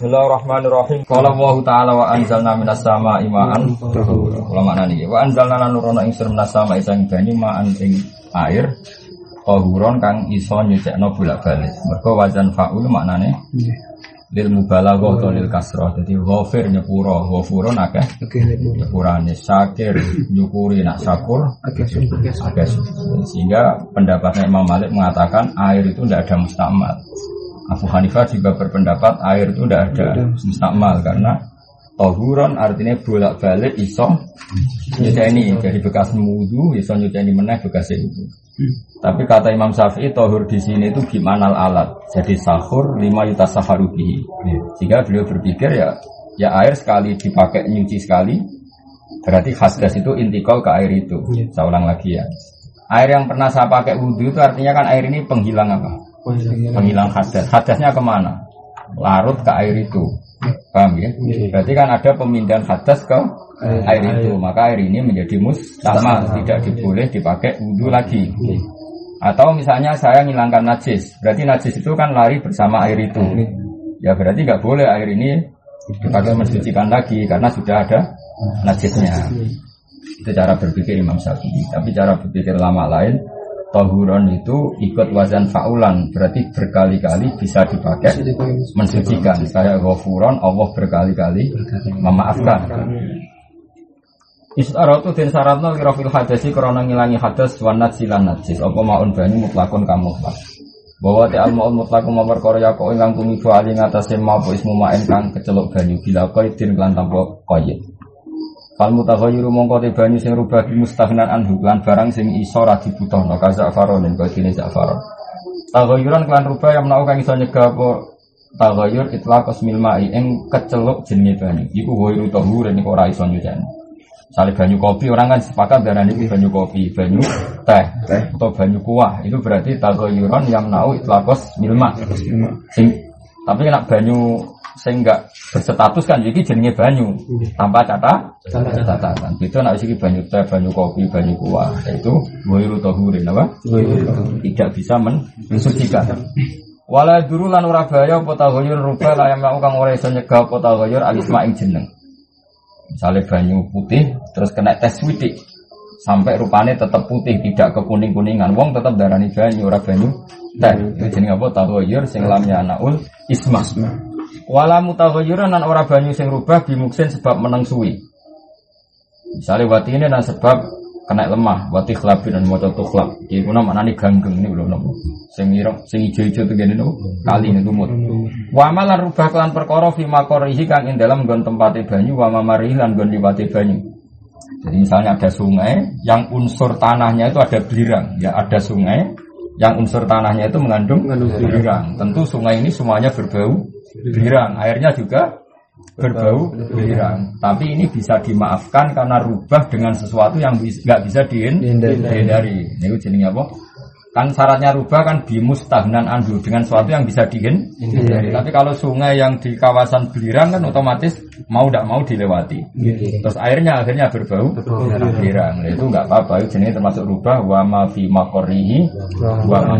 Bismillahirrahmanirrahim. Qala Allah taala wa anzalna minas sama'i ma'an Kula maknani wa anzalna lan nurono ing minas sama'i sang banyu ma'an ing air tahuron kang iso nyucekno bolak-balik. Mergo wajan faul maknane lil mubalaghah atau lil kasrah. Dadi ghafir nyepuro, ghafurun akeh nyepurane syakir nyukuri nak syakur akeh Sehingga pendapatnya Imam Malik mengatakan air itu tidak ada mustakmal. Abu Hanifah juga berpendapat air itu tidak ada mustakmal karena tohuron artinya bolak balik iso ini jadi bekas wudhu iso ini meneh bekas itu. Tapi kata Imam Syafi'i tohur di sini itu gimana alat jadi sahur lima yuta saharubihi. Jika beliau berpikir ya ya air sekali dipakai nyuci sekali berarti khasdas itu intikal ke air itu. Saya ulang lagi ya. Air yang pernah saya pakai wudhu itu artinya kan air ini penghilang apa? Penghilang hadas. Hadasnya ke mana? Larut ke air itu. Paham ya? Berarti kan ada pemindahan hadas ke air itu. Maka air ini menjadi sama tidak diboleh dipakai wudhu lagi. Atau misalnya saya ngilangkan najis, berarti najis itu kan lari bersama air itu. Ya berarti nggak boleh air ini dipakai mensucikan lagi karena sudah ada najisnya. Itu cara berpikir Imam Syafi'i. Tapi cara berpikir lama lain, Tahuron itu ikut wazan faulan berarti berkali-kali bisa dipakai mensucikan. Saya ghafuron Allah berkali-kali memaafkan. Istaratu den syaratna lirafil hadasi krana ngilangi hadas wa silan najis apa maun banyu mutlakun kamu mutlak. Bahwa te al maun mutlak mau perkara ya kok ingkang tumibu ali ngatasé mau ismu maen kang keceluk banyu bila qaidin lan tanpa qaid. Fal mutaghayyiru mongko te banyu sing rubah bi mustaghnan anhu lan barang sing iso ra dibutuhno ka za'faron ning kaya dene za'faron. Taghayyuran kelan rubah yang menawa kang iso nyegah apa taghayyur itlaq asmil ma'i ing keceluk jenenge banyu. Iku ghairu tahur ning ora iso nyucen. Misalnya banyu kopi orang kan sepakat darah ini banyu kopi, banyu teh, atau banyu kuah itu berarti taghayyuran yang menawa itlaqos milma. Sing tapi nak banyu sing enggak berstatus kan jadi jenenge banyu tanpa catat catatan. Itu nak isi banyu teh, banyu kopi, banyu kuah. Itu wairu tahurin apa? Tidak bisa mensucikan. Wala duru lan ora bahaya apa taghayur ruba la yang kang ora iso nyegah apa taghayur alisma ing jeneng. Misalnya banyu putih terus kena tes widik sampai rupanya tetap putih tidak ke kuning kuningan wong tetap darani banyu ora banyu teh itu jeneng apa taghayur sing lamnya anaul isma Wala mutaghayyiran nan ora banyu sing rubah bimuksin sebab menang suwi. Misalnya wati ini dan sebab kena lemah, wati khlabin dan moco tukhlab. Iki kuna maknane ganggeng ini belum nopo. Sing ireng, sing ijo-ijo tuh gini nopo. Kali ini tumut. Wa malan rubah kelan perkara fi makorihi kang ing dalam gon tempate banyu wa mamarihi lan gon liwate banyu. Jadi misalnya ada sungai yang unsur tanahnya itu ada belirang, ya ada sungai yang unsur tanahnya itu mengandung belirang. Tentu sungai ini semuanya berbau birang, airnya juga berbau birang. Tapi ini bisa dimaafkan karena rubah dengan sesuatu yang nggak bisa dihindari. Ini jenenge apa? Kan syaratnya rubah kan bimustahnan andu dengan sesuatu yang bisa dihindari. Tapi kalau sungai yang di kawasan belirang kan otomatis mau tidak mau dilewati. Terus airnya akhirnya berbau belirang. Nah, itu nggak apa-apa. Itu jenis termasuk rubah wa ma fi makorihi wa ma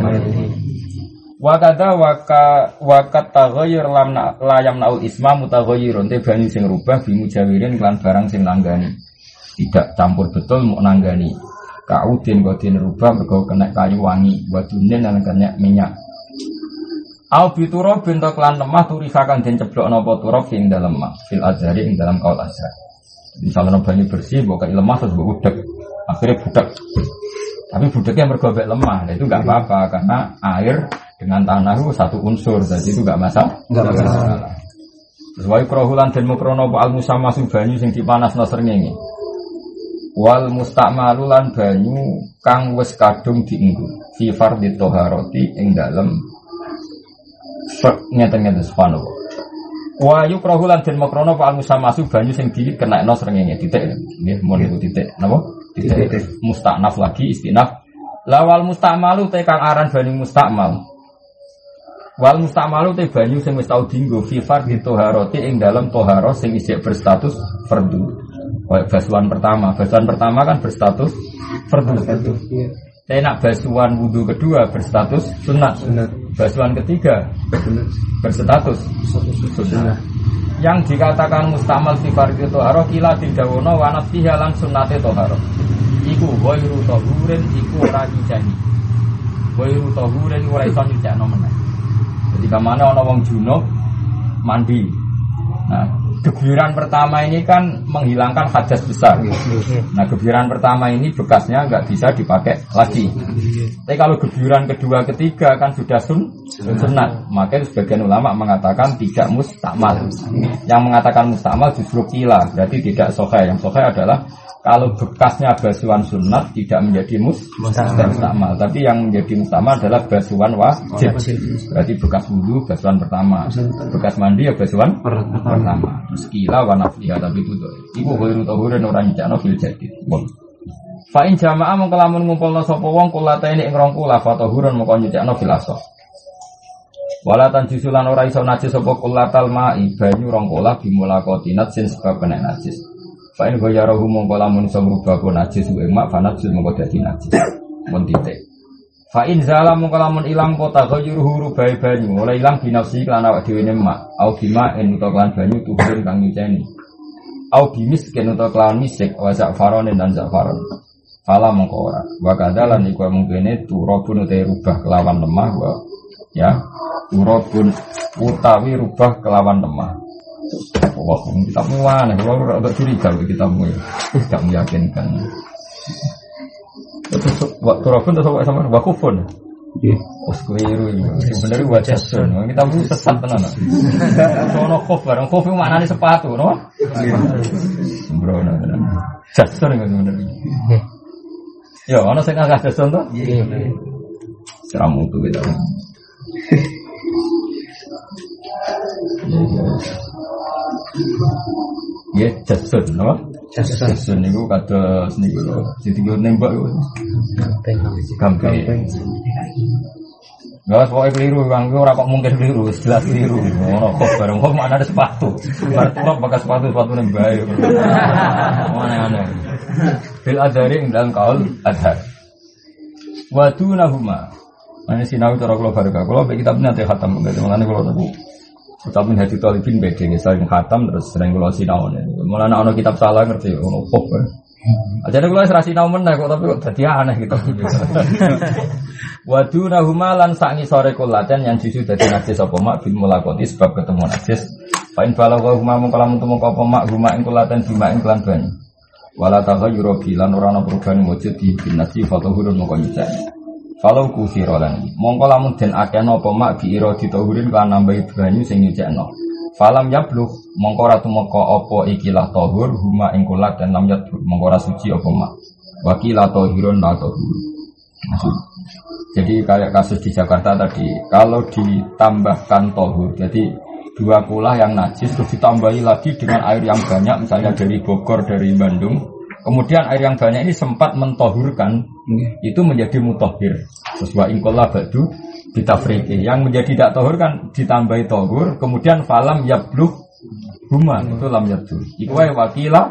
Wakada waka wakat tagoyir lam na, layam naul isma mutagoyirun te banyu sing rubah bimu jawirin klan barang sing nanggani. Tidak campur betul mau nanggani. Kaudin kodin rubah mergo kena kayu wangi. Wadunin dan kena minyak. Au bituro bintok klan lemah turifakan den ceblok nopo turok sing dalam lemah. Fil azhari ing dalam kaul azhar misalnya banyu bersih buka lemah terus budek. Akhirnya budek. Tapi budeknya mergobek lemah nah itu nggak apa-apa karena air dengan tanah itu satu unsur, jadi itu gak masalah. Gak masalah. Sesuai kerohulan dan mukrono al musama banyu sing dipanas no srengenge. Wal mustakmalulan banyu kang wes kadung dienggo fi fardhi toharoti ing dalem ngeten-ngeten subhanallah. Wa yukrahulan den makrono al musama banyu sing no srengenge titik mun itu titik napa? Titik mustaknaf lagi istinaf. Lawal mustakmalu te kang aran banyu mustakmal Wal mustamalu te banyu sing wis tau dinggo fi fardhi toharoti ing dalam toharo sing isih berstatus fardu. Kayak basuhan pertama, basuhan pertama kan berstatus fardu. Tapi nak basuhan wudhu kedua berstatus sunat. sunat. basuhan ketiga berstatus sunnah. Yang dikatakan mustamal fi fardhi toharo kila didawono wa nafsiha lan sunnate toharo. Iku ghairu tahurin iku ora nyucani. Ghairu tahurin ora iso nyucakno meneh. Jadi ke mana ana wong junub mandi. Nah, Gebiran pertama ini kan menghilangkan hadas besar. Nah, gebiran pertama ini bekasnya nggak bisa dipakai lagi. Tapi kalau gebiran kedua, ketiga kan sudah sun, sunat. Maka sebagian ulama mengatakan tidak mustakmal. Yang mengatakan mustakmal justru kila, berarti tidak sohe. Yang sohe adalah kalau bekasnya basuhan sunat tidak menjadi mus mustamal, tapi yang menjadi mustamal adalah basuhan wajib. Berarti bekas wudhu basuhan pertama, bekas mandi ya basuhan pertama. Terus kila wa nafiya tapi itu iku ghairu tahurin orang nyakno fil jadi. Fa in jamaah mongko lamun ngumpulna sapa wong kula ini ing rong kula fa tahurun mongko nyakno fil asah. Walatan jusulan ora iso najis sapa kulatal ma'i banyu rong kula bimulakotinat sin sebab kena najis. Fa'in goyarahu mongko lamun iso ngrubah ku najis wa mak fa najis mongko dadi najis. Mun. Fa'in zala mongko lamun ilang kota goyuruhu rubai banyu mulai ilang binafsi lan awak dhewe ne mak au bima en utawa kelan banyu tuburin kang nyuceni. Au bimis ken utawa kelan misik wa za'faron dan za'faron. Fala mongko ora. Wa kadalan iku mungkene turabun utawa rubah kelawan lemah ya turabun utawi rubah kelawan lemah. Wah, kitabmu mana? Kalau agak curiga kitabmu ya, tidak meyakinkan. Terus waktu rokun terus apa sama wakufun? Iya. Oh, keliru. Sebenarnya wajah sun. Kita bu sesat tenan. Sono kof barang kof itu mana sepatu, no? Sembrono. Jason itu sebenarnya. Ya, ono sing agak jason tuh. Iya. Ceramu tuh kita. Ya, jasun, apa? Jasun. Jasun kata seni kalau jadi gue nembak itu. Gampang. Gampang. Gak pokoknya keliru, bang. Gue kok mungkin keliru, jelas keliru. Oh, kok bareng kok mana ada sepatu. Kok pakai sepatu sepatu nembak. Mana mana. Bil adari dalam kaul adhar. Wadu nahuma. Ini sinau cara kalau baru kalau kita punya teh khatam, mengenai kalau tahu tapi hati talibin beda nih, sering khatam terus sering kalau sinau nih. Malah anak kitab salah ngerti, ono pop. Aja kalau saya sinau mana kok tapi kok jadi aneh gitu. Wadu nahuma lan sangi sore kulaten yang justru dari najis apa mak bil mulakoti sebab ketemu najis. Pain balau kau huma mengkalam temu kau mak huma ing kulaten bima ing kelan banyu. Wala yuro bilan orang perubahan wujud di bin najis foto hurun kalau kusiro lan mongko lamun den akeh napa mak bi ira ditahurin kan nambahi banyu sing nyucekno. Falam yablugh mongko ora tumeka apa ikilah tahur huma ing kulat dan lam yadbur mongko suci apa mak. Wakilah tahirun la tahur. Jadi kayak kasus di Jakarta tadi, kalau ditambahkan tohur, jadi dua kulah yang najis terus ditambahi lagi dengan air yang banyak, misalnya dari Bogor, dari Bandung, Kemudian air yang banyak ini sempat mentohurkan, hmm. itu menjadi mutohir. Sesuai ingkola badu ditafriki. Yang menjadi tidak tohur kan ditambahi tohur, kemudian falam yabluh huma itu lam yabdu. Iku wakila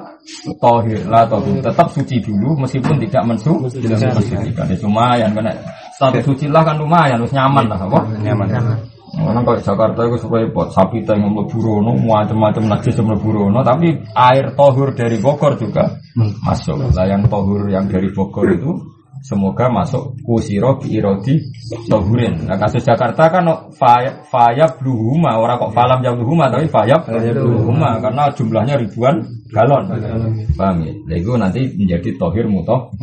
tohir lah tohur. Tetap suci dulu meskipun tidak mensu, tidak mensucikan. Ya, lumayan karena status suci lah kan lumayan, harus nyaman lah, apa? Nyaman. nyaman. Orang kalau Jakarta itu supaya buat sapi yang burono, macam-macam najis yang burono, tapi air tohur dari Bogor juga hmm. masuk. Lah yang tohur yang dari Bogor itu semoga masuk kusiro irodi tohurin. Nah kasus Jakarta kan faya, faya bluhuma, orang kok falam jam bluhuma, tapi faya bluhuma karena jumlahnya ribuan galon. Paham ya? Nah, itu nanti menjadi tohir mutoh.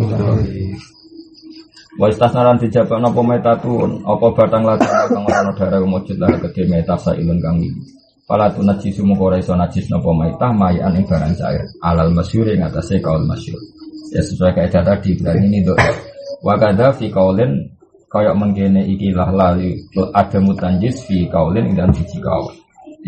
Wa istasnaran dijabak napa metatun apa batang lati kang ora ana darah mujud lah gede meta sailun kang iki. Pala tu najis mung ora iso najis napa metah mayan ing barang cair. Alal masyhur ing atase kaul masyhur. Ya sesuai kaidah tadi berarti ini dok. Wa kadza fi kaulin kaya mengkene iki lah lali ada mutanjis fi kaulin dalam siji kaul.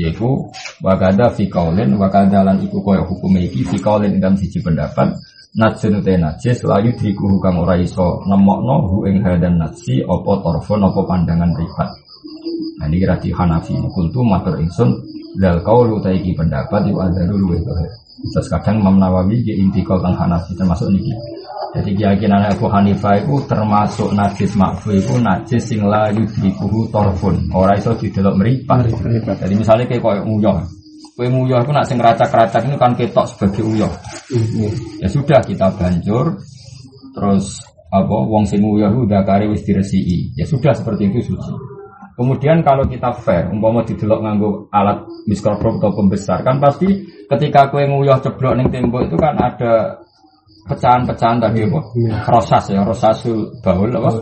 Yaitu wakada fi kaulin wakada lan iku kaya hukum iki fi kaulin dalam siji pendapat Najsun te najis layu dikuhu kang ora iso nemokno hu ing hadan najsi apa torfon apa pandangan ribat. Nah ini kira di Hanafi kultu matur insun dal kau lu iki pendapat iku adaru luwe Terus kadang Imam Nawawi di intikal tang Hanafi termasuk niki. Jadi keyakinan Abu Hanifah itu termasuk najis makfu itu najis sing la yudrikuhu torfun. Ora iso didelok meripat. Jadi misalnya kayak koyo uyah. Kowe uyah itu nak sing racak-racak ini kan ketok sebagai uyah. Ya sudah kita banjur terus apa wong sing itu udah kari wis diresiki. Ya sudah seperti itu suci. Kemudian kalau kita fair, umpama didelok nganggo alat mikroskop atau pembesar, kan pasti ketika kue nguyah ceblok ning tembok itu kan ada pecahan-pecahan tadi apa? Rosas ya, rosasul baul apa?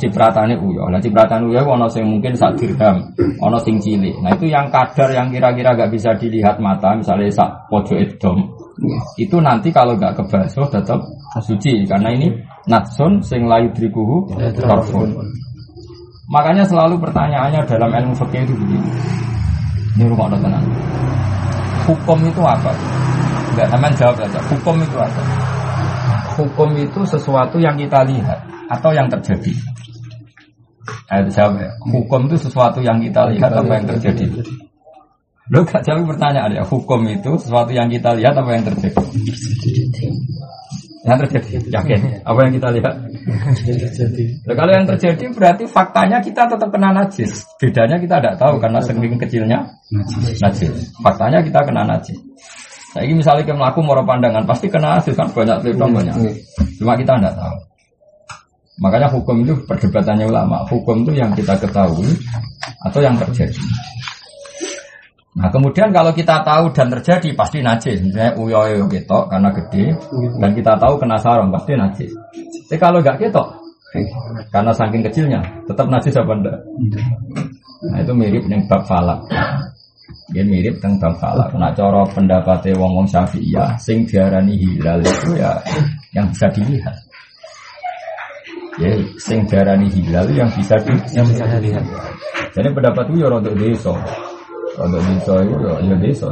Cipratane uyah. Lah cipratane uyah ono sing mungkin sak dirham, ono sing cilik. Nah itu yang kadar yang kira-kira gak bisa dilihat mata, misalnya sak pojok edom. Itu nanti kalau gak kebasuh tetap suci karena ini natsun sing layu drikuhu torfun. Makanya selalu pertanyaannya dalam ilmu fikih itu begini. Ini rumah tenang. Hukum itu apa? Enggak, teman jawab saja. Hukum itu apa? Hukum itu sesuatu yang kita lihat atau yang terjadi. Ayo jawab ya. Hukum itu sesuatu yang kita lihat apa yang terjadi? Lo gak jawab pertanyaan ya. Hukum itu sesuatu yang kita lihat apa yang terjadi? Yang terjadi, yakin. Apa yang kita lihat? Yang terjadi. Nah, kalau yang terjadi berarti faktanya kita tetap kena najis. Bedanya kita tidak tahu karena sering kecilnya najis. Faktanya kita kena najis. Nah, ini misalnya kita melakukan moro pandangan pasti kena najis kan banyak telitong banyak. Cuma kita tidak tahu. Makanya hukum itu perdebatannya ulama. Hukum itu yang kita ketahui atau yang terjadi. Nah kemudian kalau kita tahu dan terjadi pasti najis. Misalnya uyoyo ketok karena gede dan kita tahu kena sarung pasti najis. Tapi kalau nggak ketok karena saking kecilnya tetap najis apa enggak? Nah itu mirip dengan bab falak. Dia mirip dengan bab falak. Nah coro pendapatnya wong wong syafi'iyah sing diarani hilal itu ya yang bisa dilihat. Ya, sing diarani hilal yang bisa di, yang bisa dilihat. Jadi pendapat itu ya untuk desa. Kalau desa itu ya, ya desa.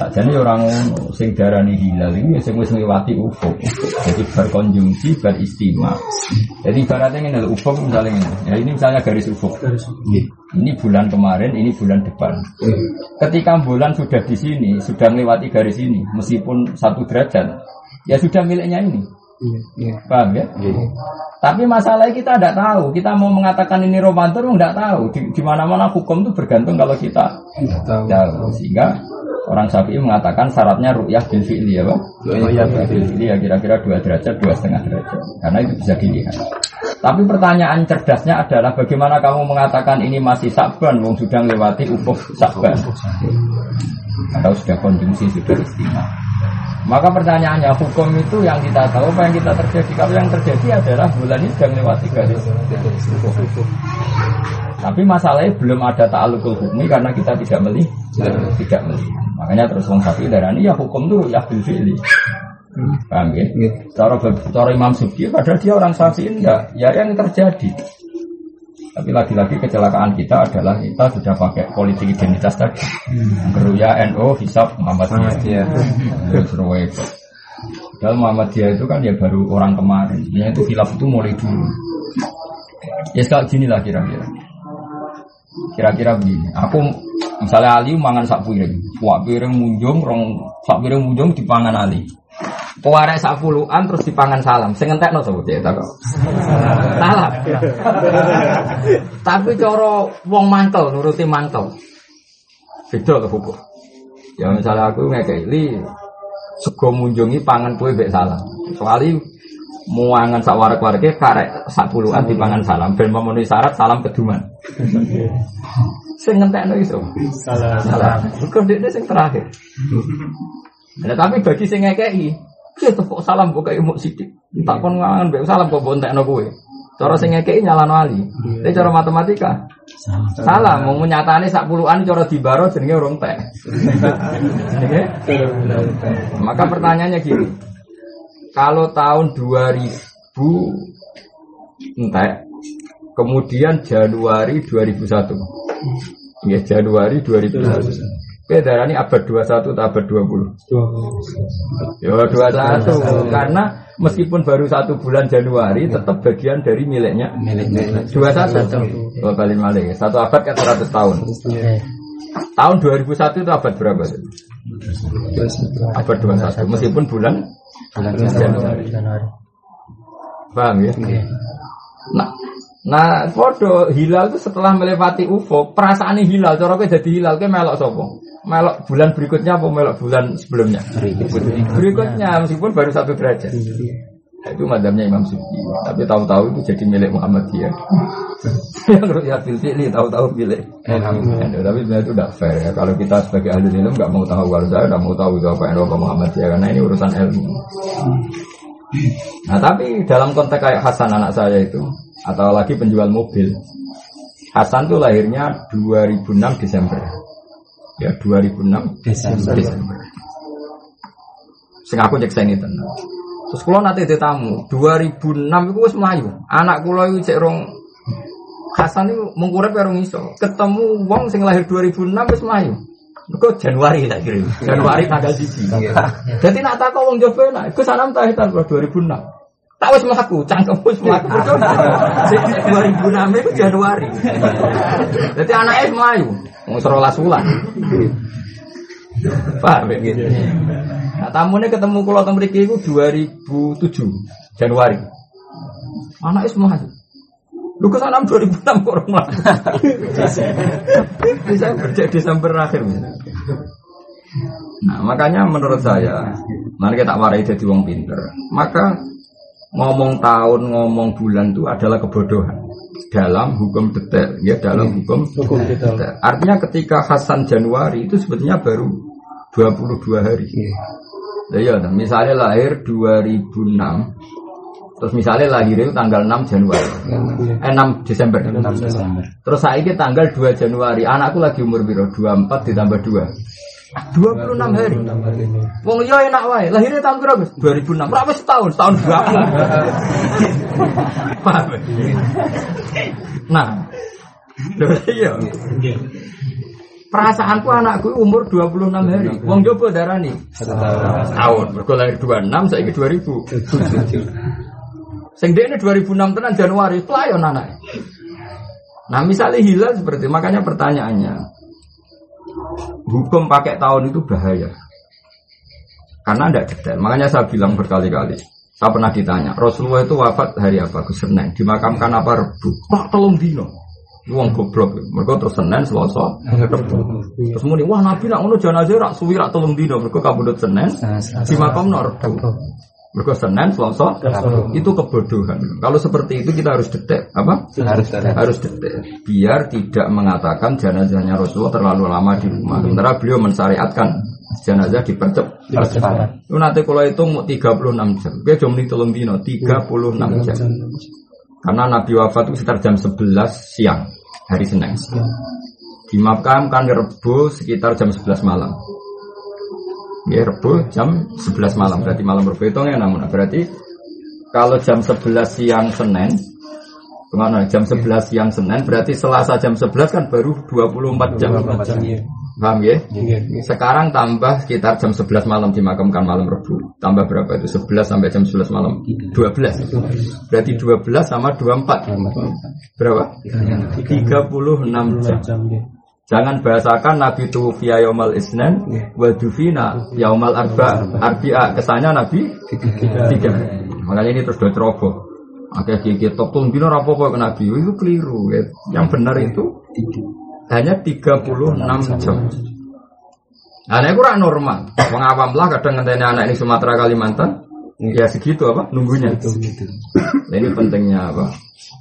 Tak jadi orang sing darani hilal ini sing wis ngliwati ufuk. Jadi berkonjungsi, beristima. Jadi ibaratnya ini ufuk misalnya ini. Ya ini misalnya garis ufuk. Ini bulan kemarin, ini bulan depan. Ketika bulan sudah di sini, sudah melewati garis ini, meskipun satu derajat, ya sudah miliknya ini. Paham ya? Tapi masalahnya kita tidak tahu. Kita mau mengatakan ini Ramadan, tidak tahu. Di, di mana-mana hukum itu bergantung kalau kita tahu. tahu. Sehingga orang Syafi'i mengatakan syaratnya ru'yah bil fi'li ya, Pak? Ru'yah bil fi'li ya kira-kira dua derajat, dua setengah derajat. Karena itu bisa dilihat. Tapi pertanyaan cerdasnya adalah bagaimana kamu mengatakan ini masih sakban, wong sudah melewati ufuk sakban. Atau sudah konsumsi, sudah istimewa. Maka pertanyaannya hukum itu yang kita tahu apa yang kita terjadi? Kalau yang terjadi adalah bulan ini sudah melewati garis Tapi masalahnya belum ada ta'alukul hukmi karena kita tidak melihat. Tidak melihat. Makanya terus orang sapi darah ini ya hukum itu ya bil fi'li. Paham ya? Cara, cara Imam Subki padahal dia orang sapi enggak Ya yang terjadi tapi lagi-lagi kecelakaan kita adalah kita sudah pakai politik identitas tadi. Keruya NO, hisap Muhammadiyah. Terus repot. Padahal Muhammadiyah itu kan ya baru orang kemarin. Ya itu hilaf itu mulai dulu. Ya sekali gini lah kira-kira. Kira-kira begini. Aku misalnya Ali mangan sak piring. Wah piring munjung, rong sak piring munjung dipangan Ali. Pewarai sak puluhan terus dipangan salam. Sing entekno sapa cek tak Salam. Tapi cara wong mantel nuruti mantel. Beda ke hukum. Ya misalnya aku ngekei li sego munjungi pangan kue bek salam. Soalnya muangan sak warak-warake karek sak puluhan dipangan salam ben memenuhi syarat salam keduman. Sing ngentekno iso. Salam. Salam. Kok dekne sing terakhir. Nah, tapi bagi sing ngekei Ya kok salam kok kayak mau sidik. Tak kon ngangan mbek salam kok bontekno kowe. Cara sing ngekeki nyalano ali. Tapi cara matematika salah mau nyatane sak puluhan cara dibaro jenenge urung tek. Maka pertanyaannya gini. Kalau tahun 2000 entek kemudian Januari 2001. Ya Januari 2001. Beda ini abad 21 atau abad 20? 20. Ya 21 karena meskipun baru satu bulan Januari tetap bagian dari miliknya miliknya 21. Oh, balik malik. Satu abad kan 100 tahun. Tahun 2001 itu abad berapa? Abad 21 meskipun bulan Bulan Januari. Januari. Paham ya? Nah, nah foto hilal itu setelah melewati ufuk, perasaan hilal, cara kowe jadi hilal, kowe melok sapa? Melok bulan berikutnya apa melok bulan sebelumnya? Berikutnya meskipun baru satu derajat. Nah, itu madamnya Imam Sufi. Tapi tahu-tahu itu jadi milik Muhammadiyah. Yang ya pilih tahu-tahu milik. Tapi sebenarnya itu tidak fair ya. Kalau kita sebagai ahli ilmu nggak mau tahu, kalau saya nggak mau tahu itu apa apa Muhammadiyah karena ini urusan ilmu. Nah tapi dalam konteks kayak Hasan anak saya itu atau lagi penjual mobil, Hasan tuh lahirnya 2006 Desember. Ya 2006 Desember. Desember. Sing aku cek saya tenang. Terus kalau nanti tamu 2006 itu wis melayu. Anak kula itu cek rong Hasan itu mengkurep rong iso. Ketemu wong sing lahir 2006 wis melayu. Kok Januari tak kirim. Januari tanggal siji. Jadi nak tak wong Jawa nak iku sanam ta hitan 2006. Tak wis mlaku, cangkem wis mlaku. Sing 2006 itu Januari. Jadi anaknya melayu. Wong 11 wulan. Paham ya gitu. Nah, tamunya ketemu kalau teng mriki iku 2007 Januari. Anaknya semua Lu ke sana 2006 kok orang melaku. Bisa kerja Desember akhir. Nah, makanya menurut saya, mari kita warai jadi wong pinter. Maka ngomong tahun, ngomong bulan itu adalah kebodohan dalam hukum detail, ya dalam hukum, detail. Artinya ketika Hasan Januari itu sebetulnya baru 22 hari. Ya, ya, misalnya lahir 2006, terus misalnya lahir itu tanggal 6 Januari, eh 6 Desember. 6 Desember. Terus saya ini tanggal 2 Januari, anakku lagi umur biro 24 ditambah 2. 26 hari. Wong yo enak wae. Lahirnya tahun berapa? 2006. Berapa setahun? Setahun berapa? Paham? Nah. Iya. Perasaanku anakku umur 26 hari. Wong coba darani. Setahun. Mergo lahir 26, saiki 2000. Sing ini 2006 tenan Januari, pelayon anak. Nah misalnya hilal seperti makanya pertanyaannya hukum pakai tahun itu bahaya karena tidak detail. Makanya saya bilang berkali-kali. Saya pernah ditanya, Rasulullah itu wafat hari apa? Ke Senin. Dimakamkan apa? Rebu. Pak tolong dino. Uang goblok. Mereka terus Senin, Selasa, Rebu. Terus muni, wah Nabi nak ngono jenazah rak suwi rak tolong dino. Mereka kabudut Senin, dimakam nak Rebu. Mereka Senin, Selasa, itu kebodohan. Kalau seperti itu kita harus detek, apa? Harus harus detek. Biar tidak mengatakan jenazahnya Rasulullah terlalu lama di rumah. Sementara beliau mensyariatkan jenazah dipercepat. Itu nanti kalau itu mau 36 jam. Oke, jam ini tolong dino 36 jam. Karena Nabi wafat itu sekitar jam 11 siang hari Senin. Dimakamkan Rebo sekitar jam 11 malam. Ya Rebo jam 11 malam berarti malam Rebo itu ya namun berarti kalau jam 11 siang Senin Ke mana? Jam 11 siang Senin berarti Selasa jam 11 kan baru 24 jam. Paham ya? Sekarang tambah sekitar jam 11 malam dimakamkan malam Rebu. Tambah berapa itu? 11 sampai jam 11 malam. 12. Berarti 12 sama 24. Berapa? 36 jam. Jangan bahasakan Nabi itu via yaumal isnen wa dufina yaumal arba arbia kesannya Nabi tiga. Makanya ini terus dua ceroboh. Oke, gigi top tuh bino rapopo ke Nabi itu keliru. Ya. Yang benar itu hanya 36 jam. Nah, ini kurang normal. Wong awam lah kadang ngenteni anak ini Sumatera Kalimantan. Ya segitu apa nunggunya. Nah, ini pentingnya apa?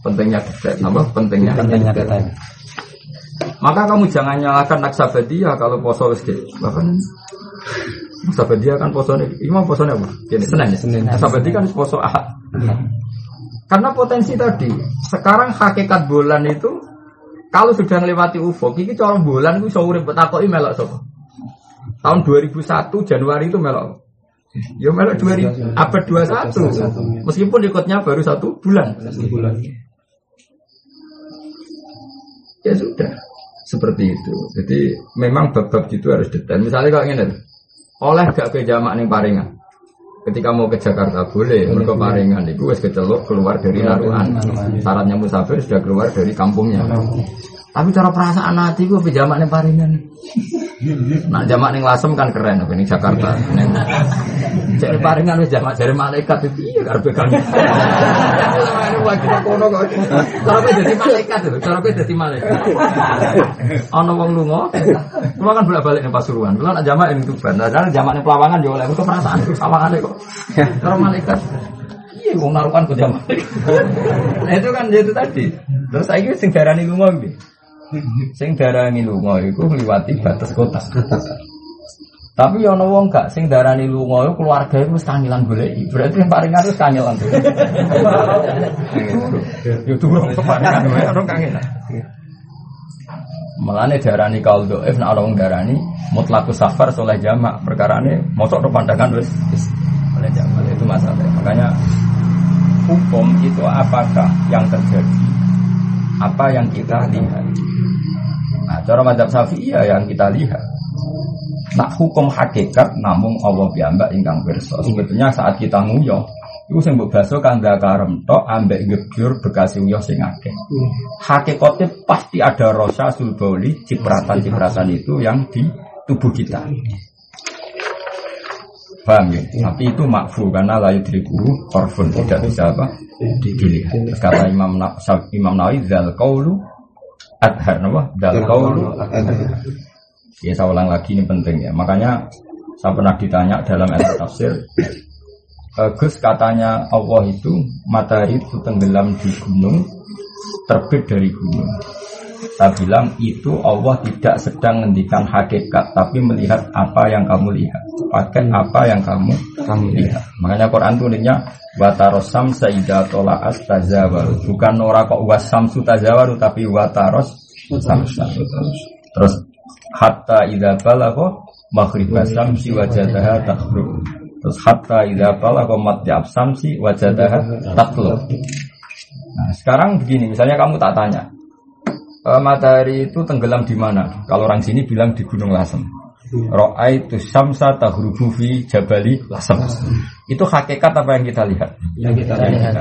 Pentingnya detek, apa? Pentingnya Pentingnya detail. Maka kamu jangan nyalakan Naksabadiyah kalau poso wis. Bahkan Naksabadiyah kan poso ini, imam poso apa? Gini, Senin ya? Senin. Naksabadiyah kan poso ahad. Karena potensi tadi, sekarang hakikat bulan itu kalau sudah melewati ufuk, ini cara bulan itu bisa urip betakoki melok sapa? Tahun 2001 Januari itu melok. Ya melok 2000 abad 21. Meskipun ikutnya baru satu bulan. Ya sudah. Seperti itu. Jadi memang bab-bab itu harus detail. Misalnya kalau ingin oleh gak ke jamak nih paringan. Ketika mau ke Jakarta boleh, mereka paringan itu wes kecelok keluar dari Naruan. Syaratnya musafir sudah keluar dari kampungnya. Tapi cara perasaan hati gue pejamak nih paringan. Nah jamak nih lasem kan keren, ini Jakarta. Jadi paringan wis jamak dari malaikat itu iya karena kono kok. Cara kowe dadi malaikat lho, cara kowe dadi malaikat. Ana wong lunga, cuma kan bolak-balik ning Pasuruan. Kula nak jamak ning Tuban. Nah, kan jamak ning Pelawangan yo oleh perasaan sawangane kok. Cara malaikat. Iya, wong narukan ke jamak. Nah itu kan itu tadi. Terus saya sing darani lunga piye? Sing darani lunga iku ngliwati batas kota. Tapi ya ana wong gak sing darani lunga iku keluarga iku wis kangelan goleki. Berarti yang paling harus kangelan. Yo durung keparingan wae orang kangelan. Melane darani kaul doif nek ana wong darani mutlakus safar soleh jamak perkarane mosok pandangan wis oleh jamak itu masalah. Makanya hukum itu apakah yang terjadi apa yang kita lihat nah cara madhab syafi'iyah yang kita lihat nak hukum hakikat namun Allah piyambak ingkang pirsa sebetulnya saat kita nguyah itu sing mbok baso kang dakarem tok ambek gebyur bekas uyah sing akeh. Hakikatnya pasti ada rasa sulboli cipratan-cipratan itu yang di tubuh kita. Paham ya? Tapi itu makfu karena layu diriku korfun tidak bisa apa dilihat. Terus kata Imam Imam Nawawi zal kaulu adhar apa? Zal kaulu Ya saya ulang lagi ini penting ya. Makanya saya pernah ditanya dalam ilmu tafsir Gus katanya Allah itu matahari itu tenggelam di gunung terbit dari gunung saya bilang itu Allah tidak sedang menghentikan hakikat tapi melihat apa yang kamu lihat. Pakai apa yang kamu kamu lihat. makanya Quran tulisnya wataros samsa ida tolaas tazawaru. Bukan ora kok wasamsu tazawaru tapi wataros samsa terus hatta ida balagho maghribah samsi wajadaha takhrub terus hatta ida balagho matjab samsi wajadaha taklub nah sekarang begini misalnya kamu tak tanya e, matahari itu tenggelam di mana? Kalau orang sini bilang di Gunung Lasem. Ro'aitu syamsa tahrubu fi jabali lasem. Itu hakikat apa yang kita lihat? Yang kita lihat.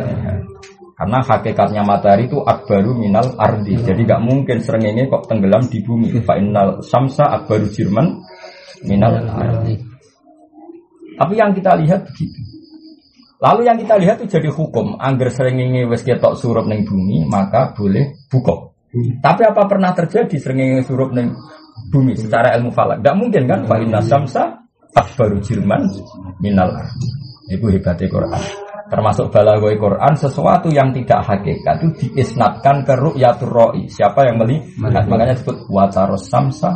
Karena hakikatnya matahari itu akbaru minal ardi. Jadi gak mungkin serengenge kok tenggelam di bumi. Fa'inal syamsa akbaru jirman minal ardi. Tapi yang kita lihat begitu. Lalu yang kita lihat itu jadi hukum. Angger serengenge wes ketok surup neng bumi, maka boleh buka. Tapi apa pernah terjadi sering surup neng bumi secara ilmu falak? Gak mungkin kan? Fa inna samsa akbaru jirman minal Itu hebatnya Quran. Termasuk balagoi Quran sesuatu yang tidak hakikat itu diisnatkan ke ru'yatur ro'i. Siapa yang melihat? Makanya disebut wataros samsa.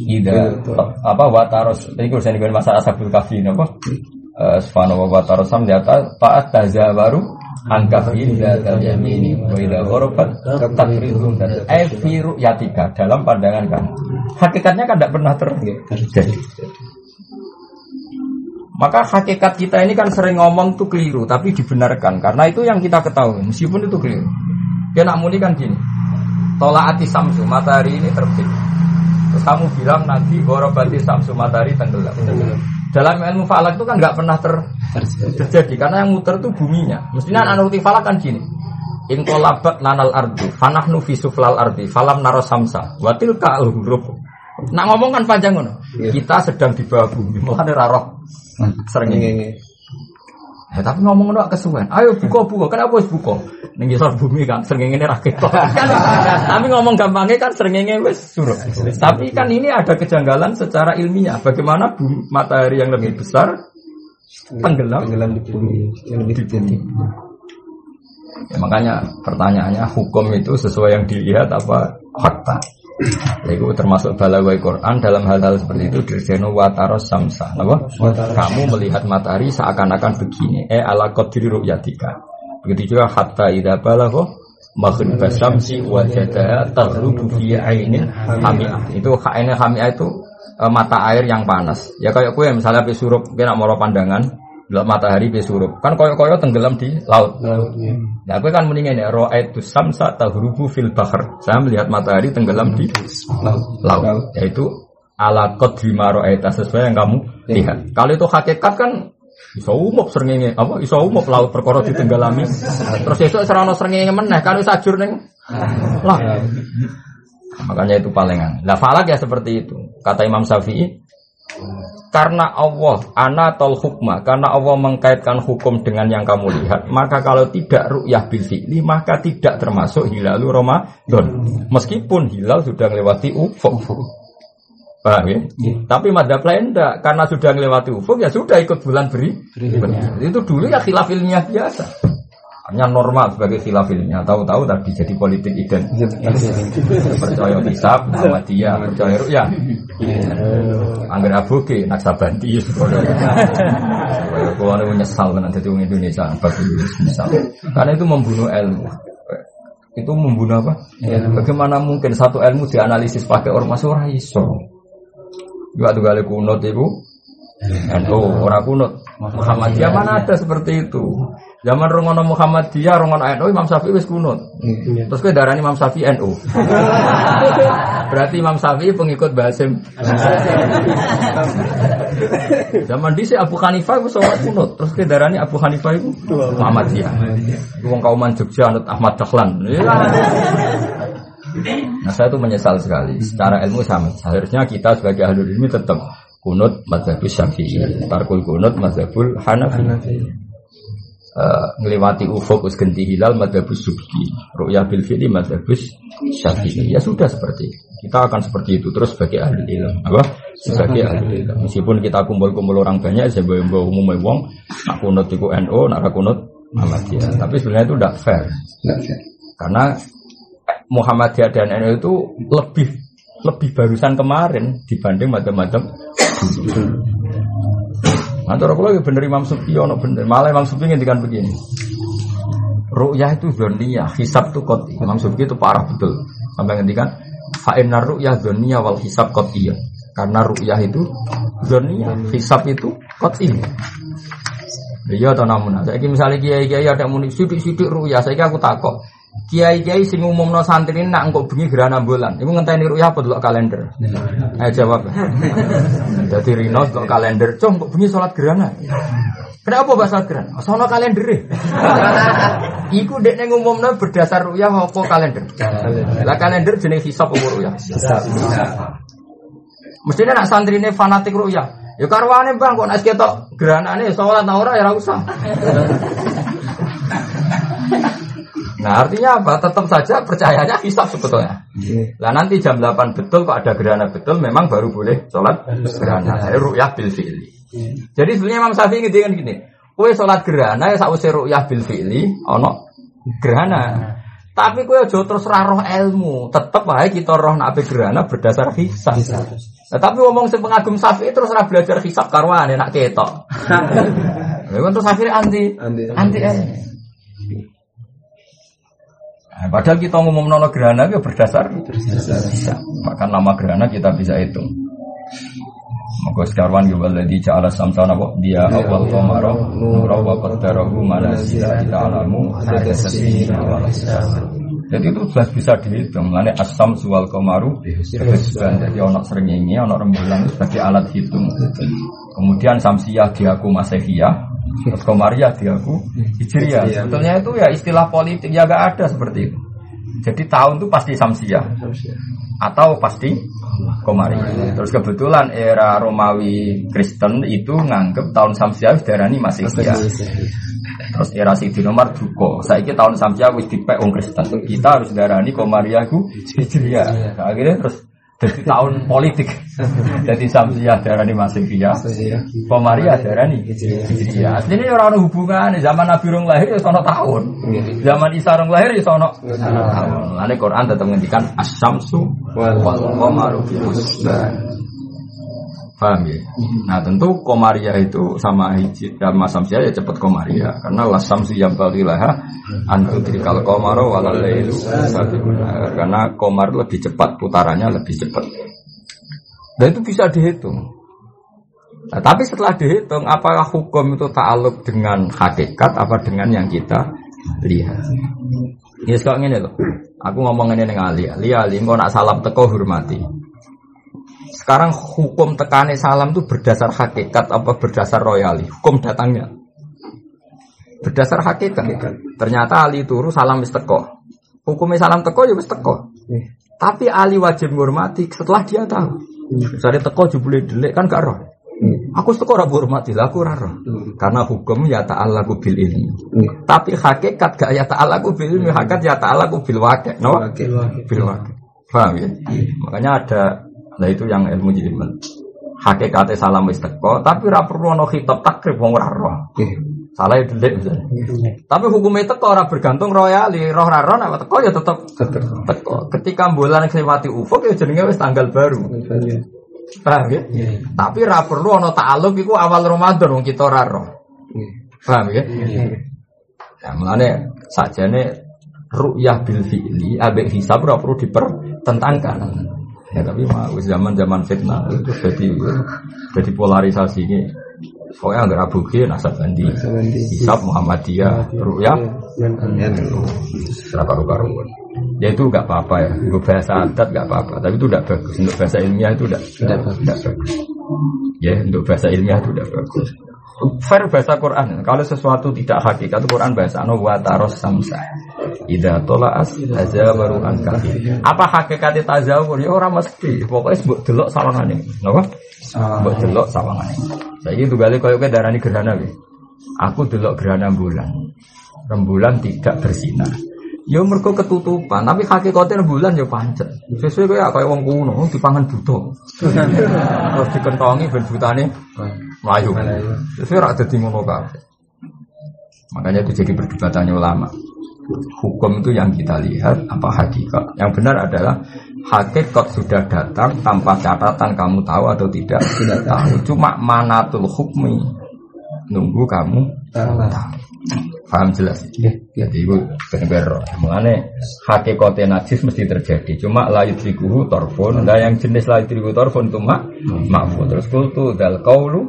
Ida apa wataros? Ini kalau saya masalah sabul kafi apa? Subhanahu wa ta'ala sam di atas Ta'at tazawaru Angkafin Datal yamini Wa idha ghorobat Takridun Efiru yatika Dalam pandangan kamu Hakikatnya kan tidak pernah terjadi maka hakikat kita ini kan sering ngomong tuh keliru, tapi dibenarkan karena itu yang kita ketahui, meskipun itu keliru. Ya nak muni kan gini, tolaati samsu matahari ini terbit. Terus kamu bilang nanti gorobati samsu matahari tenggelam. Dalam ilmu falak itu kan nggak pernah ter terjadi karena yang muter itu buminya. Mestinya anuti falak kan gini. In kolabat nanal ardi, fanahnu fi suflal ardi, falam naro samsa, watil ka huruf. Nah ngomong kan panjang ngono. Kita sedang di bawah bumi, makanya raroh sering ini. Ya, tapi ngomong ngono kesuwen. Ayo buka buka. Kenapa harus buka? Ning bumi kan sering ini rakit. kan, tapi ngomong gampangnya kan sering ini wes suruh. Tapi kan ini ada kejanggalan secara ilmiah. Bagaimana bumi, matahari yang lebih besar tenggelam Tenggelam di bumi yang lebih tinggi. Ya, makanya pertanyaannya hukum itu sesuai yang dilihat apa fakta? Itu termasuk balawai Quran dalam hal-hal seperti itu dirjeno wataros samsa. Apa? Kamu melihat matahari seakan-akan begini. Eh ala qadri ru'yatika. Begitu juga hatta idza balagha maghrib syamsi wajadaha taghrubu fi ainin hami'ah. Itu ainin hami'ah itu e, mata air yang panas. Ya kayak kue misalnya pesurup kena moro pandangan Belum matahari besurup kan koyo-koyo tenggelam di laut. Lautnya. Nah, aku kan mendingan ya ro'aitu samsa tahrubu fil bahr. Saya melihat matahari tenggelam di Laut. laut. Yaitu ala qadri ma ra'aita sesuai yang kamu lihat. Kalau itu hakikat kan iso umup srengenge apa iso umup laut perkara ditenggelami. Terus esuk serana srengenge meneh kan wis ajur ning lah. Makanya itu paling aneh. Lah falak ya seperti itu. Kata Imam Syafi'i, karena Allah anatol hukma, karena Allah mengkaitkan hukum dengan yang kamu lihat, maka kalau tidak ru'yah bil fi'li, maka tidak termasuk hilalu Ramadan. Meskipun hilal sudah melewati ufuk. Paham ya? Tapi madhab lain enggak, karena sudah melewati ufuk ya sudah ikut bulan beri. Itu dulu ya khilaf ilmiah biasa. Hanya normal sebagai khilaf ilmiah. Tahu-tahu tadi jadi politik identitas. percaya hisab, dia percaya ru'yah. Angger aboge naksabanti kalau ada menyesal kan jadi orang Indonesia menyesal. Karena itu membunuh ilmu. Itu membunuh apa? Bagaimana mungkin satu ilmu dianalisis pakai ormas orang iso? Juga tuh kali kunut itu NU orang kunut Muhammadiyah mana ada seperti itu Zaman Rongono Muhammadiyah, Rongono NU, Imam Syafi'i wis kunut. Terus ke darah Imam Syafi'i NU. Berarti Imam Syafi'i pengikut Basim. Zaman di Abu Hanifah itu sholat kunut. Terus ke darah Abu Hanifah itu Muhammadiyah. Wong kauman Jogja anut Ahmad Dahlan. Nah saya itu menyesal sekali. Secara ilmu sama. Seharusnya kita sebagai ahli ilmi tetap kunut mazhabus syafi'i. Tarkul kunut mazhabul hanafi uh, ngelewati ufuk us ganti hilal madhabus subki ru'yah bil fili madhabus syafi'i. Ya sudah seperti itu. Kita akan seperti itu terus sebagai ahli ilmu. Apa? Sebagai ahli ilmu. Meskipun kita kumpul-kumpul orang banyak saya bawa umum wong nak kunut itu NU nak kunut Muhammadiyah. Tapi sebenarnya itu tidak fair. Karena Muhammadiyah dan NU itu lebih lebih barusan kemarin dibanding macam-macam Antara kalau ya bener Imam Sufi, ono bener. Malah Imam Sufi ngendikan begini. Ru'yah itu zoniyah, hisab itu koti. Imam Sufi itu parah betul. Sampai ngendikan, fa'innar ru'yah zoniyah wal hisab kotiyah. Karena ru'yah itu zoniyah, hisab itu koti. Iya atau namun, saya misalnya kiai-kiai ada muni sidik-sidik ru'yah, saya aku takut. Kiai-kiai sing umumno santri nak engkau bengi gerhana bulan. Iku ngenteni ruyah apa delok kalender? Ayo jawab. Jadi Rino delok kalender, "Cung, kok bengi salat gerhana?" Kenapa bahasa gerhana? Sono kalender. Iku dekne ngumumno berdasar ruyah apa kalender? Lah kalender jenis hisab apa? Hisab. Mestinya nak santrine fanatik ruyah. Ya karwane Bang kok nek ketok gerhanane salat ora ya ora usah. Nah artinya apa? Tetap saja percayanya hisab sebetulnya. Nah nanti jam 8 betul kok ada gerhana betul memang baru boleh sholat gerhana. Saya ru'yah bil fi'li. Jadi sebenarnya Imam Syafi'i ngerti gini. Kue sholat gerhana ya sausai ru'yah bil fi'li ono gerhana. Tapi kue aja terus roh ilmu. Tetap aja kita roh nabi gerhana berdasar hisab. Nah, tapi ngomong si pengagum Syafi'i terus ra belajar hisab karwane nak ketok. Lha terus akhirnya anti anti, anti, anti. Nah, padahal kita ngomong nono gerhana itu berdasar bisa. Maka nama gerhana kita bisa hitung. Maka sekarwan juga di ja'ala samsa nabo dia awal komaro nura wa qaddarahu manasila kita alamu jadi itu jelas bisa dihitung. Lalu asam sual komaru jadi ono sering ini, ono rembulan sebagai alat hitung. Kemudian samsiah diaku masehiyah, Terus Komariah diaku Hijriah. Sebetulnya itu ya istilah politik ya gak ada seperti itu. Jadi tahun itu pasti Samsiah atau pasti Komariah. Terus kebetulan era Romawi Kristen itu nganggep tahun Samsiah darani masih Terus era Sidi Nomor Duko. Saya tahun Samsiah wis dipek wong Kristen. Kita harus darani Komariah ku Hijriah. Akhirnya terus jadi tahun politik. Jadi Samsiah darani Masihiyah. Komariah darani Hijriah. Aslinya orang hubungan zaman Nabi Rung lahir ya sono tahun. Zaman Isa lahir ya sono tahun. Lalu Quran tetap menghentikan asamsu wal qamaru Paham ya? Nah tentu komaria itu sama hijit dan masam ya cepat komaria karena lasam yang balilah antudrikal komaro walalailu karena komar lebih cepat putarannya lebih cepat dan itu bisa dihitung. Nah, tapi setelah dihitung apakah hukum itu ta'aluk dengan hakikat apa dengan yang kita lihat? Ini sekarang ini loh. Aku ngomong ini dengan Ali. Ali, Ali, nak salam teko hormati. Sekarang hukum tekane salam itu berdasar hakikat apa berdasar royali? Hukum datangnya berdasar hakikat. Ternyata Ali turu salam wis teko. Hukumnya salam teko ya wis teko. Tapi ahli wajib menghormati setelah dia tahu. Misalnya teko jebule delik kan gak roh. Aku teko ora hormati, lah aku ora roh. Karena hukum ya ta'alaku bil ilmi. Tapi hakikat gak ya ta'alaku bil ilmi, hakikat ya ta'alaku bil wakil. No? Bil wakil. Paham ya? Makanya ada nah itu yang ilmu jiliman. Hakikatnya salam wis teko, tapi ora perlu ono khitab takrib wong ora roh. Salah ya delik misalnya. Tapi hukumnya teko ora bergantung royali, roh ora roh nek teko ya tetep teko. Ketika bulan kelewati ufuk ya jenenge wis tanggal baru. Paham ya? Tapi ra perlu ana ta'alluq iku awal Ramadan wong kita ora roh. Paham ya? Ya mulane sakjane ru'yah bil fi'li ambek hisab ora perlu dipertentangkan. Ya tapi mah zaman-zaman fitnah itu jadi jadi polarisasi ini. Pokoknya nggak rabuki nasab bandi, hisab Muhammadiyah, ru'yah, serapa karuan. Ya itu nggak apa-apa ya, untuk bahasa adat nggak apa-apa, tapi itu tidak bagus. Untuk bahasa ilmiah itu tidak bagus. Ya untuk bahasa ilmiah itu tidak bagus. Fair bahasa Quran. Kalau sesuatu tidak hakikat, Quran bahasa no wa taros samsa. Ida tolaas tazawaru an kafir. Apa hakikatnya tazawur? Ya orang mesti. Pokoknya sebut delok sawangane. Napa? Sebut delok sawangane. Saya itu kali koyo darani gerhana. Aku delok gerhana bulan. Rembulan tidak bersinar. Ya mergo ketutupan, tapi hakikatnya rembulan ya pancet. Sesuai kaya kaya wong kuno dipangan buta. Terus dikentongi ben butane melayu. Sesuai rak dadi ngono kabeh. Makanya itu jadi perdebatannya ulama. Hukum itu yang kita lihat apa hakikat. Yang benar adalah hakikat sudah datang tanpa catatan kamu tahu atau tidak. Tidak tahu. Cuma manatul hukmi nunggu kamu tahu. Paham jelas? Jadi itu benar Mengenai hakikatnya najis mesti terjadi. Cuma layut dikuhu torfun. Nah yang jenis layut dikuhu torfun itu mak makfu. Terus kultu dal kaulu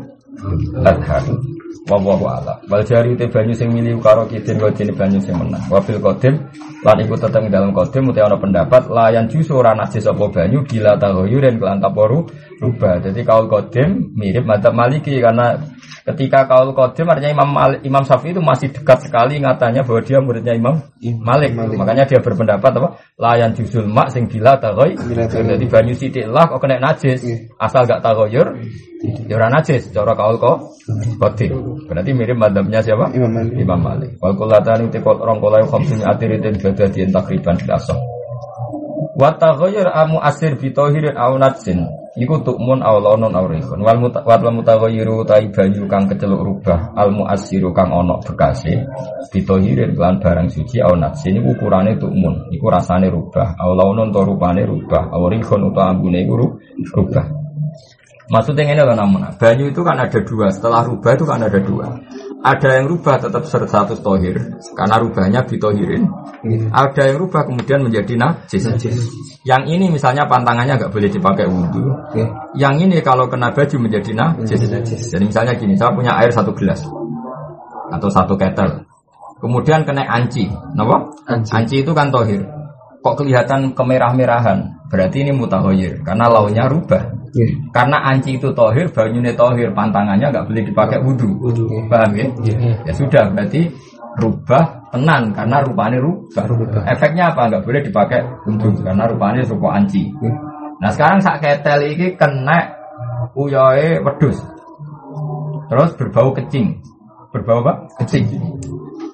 adhar. Wallahu a'lam. Wal jari te banyu sing milih karo kidin kodine banyu sing menang. Wa fil qadim lan iku teteng dalam qadim uti ana pendapat layan jusu ora najis apa banyu bila tahoyuren kelan taporu rubah. Jadi kaul qadim mirip madzhab Maliki karena ketika kaul qadim artinya Imam Malik, Imam Syafi'i itu masih dekat sekali ngatanya bahwa dia muridnya Imam Malik. Makanya dia berpendapat apa? Layan jusul mak sing bila tahoy. Jadi banyu sithik lah kok kena najis. Asal gak tahoyur ya ora najis cara kaul kok qadim. Berarti mirip madhabnya siapa? Imam Malik. Imam Malik. Wal kulatani orang kolai khamsini atiritin badadian takriban. Wa taghayyur amu asir bi tahirin aw natsin. Iku tukmun aw launun aw rihun. Wal wal mutaghayyiru tai banyu kang keceluk rubah al muassiru kang ana bekase. Bi tahirin kelan barang suci aw natsin iku ukurane tukmun. Iku rasane rubah. Aw launun to rupane rubah. Aw utawa ambune iku rubah. Maksudnya ini loh namun banyu itu kan ada dua. Setelah rubah itu kan ada dua. Ada yang rubah tetap status tohir karena rubahnya bitohirin. Ada yang rubah kemudian menjadi najis. Yang ini misalnya pantangannya nggak boleh dipakai wudhu. Yang ini kalau kena baju menjadi najis. Jadi misalnya gini, saya punya air satu gelas atau satu ketel. Kemudian kena anci, kenapa? Anci. Anci itu kan tohir. Kok kelihatan kemerah-merahan? Berarti ini mutahoyir karena launya rubah. Karena anci itu tohir, banyunya tohir, pantangannya nggak boleh dipakai wudhu. Paham ya? Ya sudah, berarti rubah tenan karena rupanya rubah. Efeknya apa? Nggak boleh dipakai wudhu karena rupanya rupa anci. Nah sekarang sak ketel ini kena uyoe wedus. Terus berbau kecing. Berbau apa? Kecing.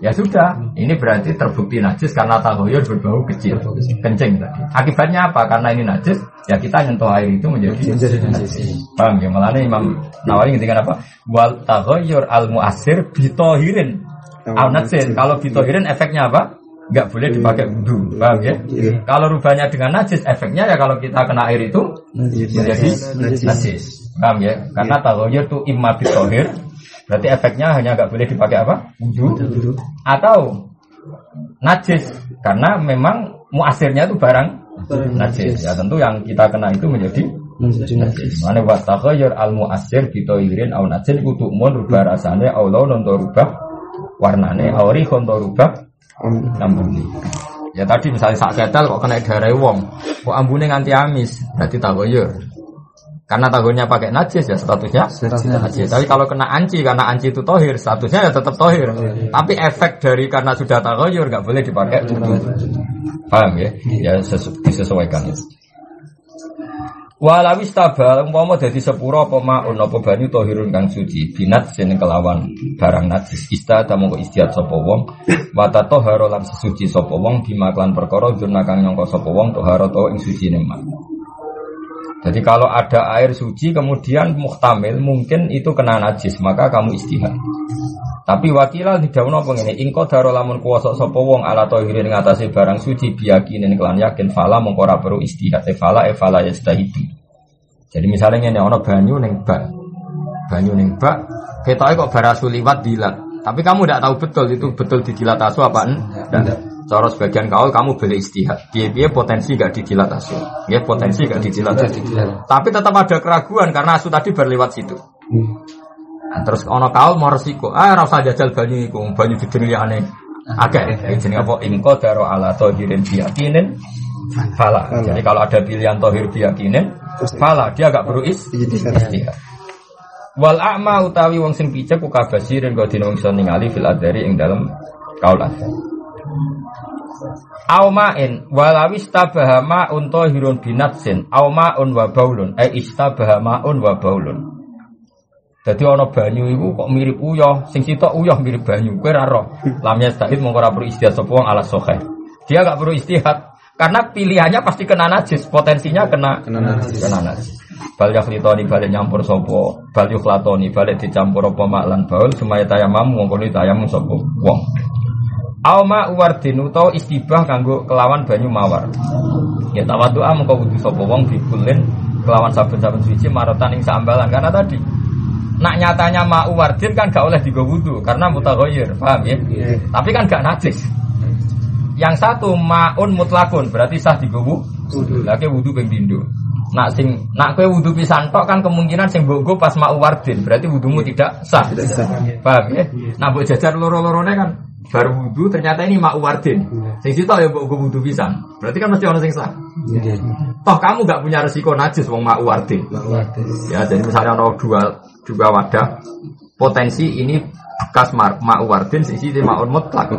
Ya sudah, ini berarti terbukti najis karena tahoyur berbau kecil, kencing tadi. Akibatnya apa? Karena ini najis, ya kita nyentuh air itu menjadi Menjadi najis. Paham ya? Malah Imam Nawawi ngerti apa? Wal tahoyur al muasir bitohirin al najis. Kalau bitohirin efeknya apa? Nggak boleh dipakai wudhu, paham ya? Kalau rubahnya dengan najis, efeknya ya kalau kita kena air itu menjadi najis. Paham ya? Karena tahoyur itu imma bitohir, berarti efeknya hanya nggak boleh dipakai apa? Wudhu. Atau najis. Karena memang muasirnya itu barang najis. ya tentu yang kita kena itu menjadi najis. mana wa taghayyur al muasir bitoirin au najis kudu mun rubah rasane au launun to rubah warnane au rihun rubah ambune. Ya tadi misalnya sak ketel kok kena darah wong kok ambune nganti amis berarti taghayyur karena tahunya pakai najis ya statusnya najis. Tapi kalau kena anci karena anci itu tohir statusnya ya tetap tohir. Tapi efek dari karena sudah tahoyur nggak boleh dipakai wudhu. Paham ya? Ya sesu- disesuaikan itu. Walawis tabal umpama dadi sepura apa maun apa banyu tahirun kang suci binat sing kelawan barang najis ista ta mongko istiad sapa wong wa tatahara lan sesuci sapa wong bima perkara jurna kang nyangka sapa wong tahara to ing suci mak. Jadi kalau ada air suci kemudian muhtamil mungkin itu kena najis maka kamu istihad. Tapi wakilal di daun apa ngene ingko daro lamun kuwasa sapa wong ala tahirin ngatasi barang suci biyakinin kelan yakin fala mongko ora perlu istihad e fala e fala yastahidu. Jadi misalnya ngene ana banyu ning bak. Banyu ning bak ketoke kok barasu liwat dilat. Tapi kamu tidak tahu betul itu betul didilat asu apa enggak. Cara sebagian kaul kamu boleh istihad. Piye-piye potensi gak didilat asu. Ya potensi gak didilat asu. Tapi tetap ada keraguan karena asu tadi berlewat situ. Nah, terus ono kaul mau resiko, ah rasa jajal banyu iku, banyu aneh. Agak, ini jenenge apa? Ingko daro ala tohirin biyakinin Fala. Jadi kalau ada pilihan tohir biyakinin Fala, dia agak perlu is istihad. Wal a'ma utawi wong sing picek ku kabasirin kok dina wong iso ningali fil adari ing dalem kaul adar. Au ma'in walawi istabaha ma'un tahirun binatsin au ma'un wa baulun eh istabaha ma'un wa baulun. Jadi ana banyu iku kok mirip uyah, sing sitok uyah mirip banyu. Kowe ora roh. Lam yastahid mongko ora perlu istihad sapa wong ala sahih. Dia gak perlu istihad karena pilihannya pasti kena najis, potensinya kena Kena najis. Kena najis. Bal yakhlitoni balik nyampur sapa, bal yukhlatoni balik dicampur apa mak lan baul semaya tayamam mongko ni tayamum sapa wong. Auma uwardin utawa istibah kanggo kelawan banyu mawar. Ya tawadhu'a mengko wudu sapa wong bikulin kelawan saben-saben suci marotan ing sambalan karena tadi nak nyatanya ma'u wardin kan gak oleh digo wudu karena mutaghayyir, paham ya? Iya. Tapi kan gak najis. Yang satu ma'un mutlakun berarti sah digo wudu. Lagi wudu ping pindho. Nak sing nak kowe wudu pisan tok kan kemungkinan sing mbok pas ma'u wardin berarti wudumu tidak sah. Tidak sah. Paham ya? Nah, mbok jajar loro-lorone kan baru wudu ternyata ini ma'u wardin. Sing sitok ya mbok nggo wudu pisan. Berarti kan mesti ono sing sah. Iya. Toh kamu gak punya resiko najis wong ma'u wardin. Ya, jadi misalnya ada dua dua wadah, potensi ini bekas ma'u wardin, sisi ini ma'un mutlak.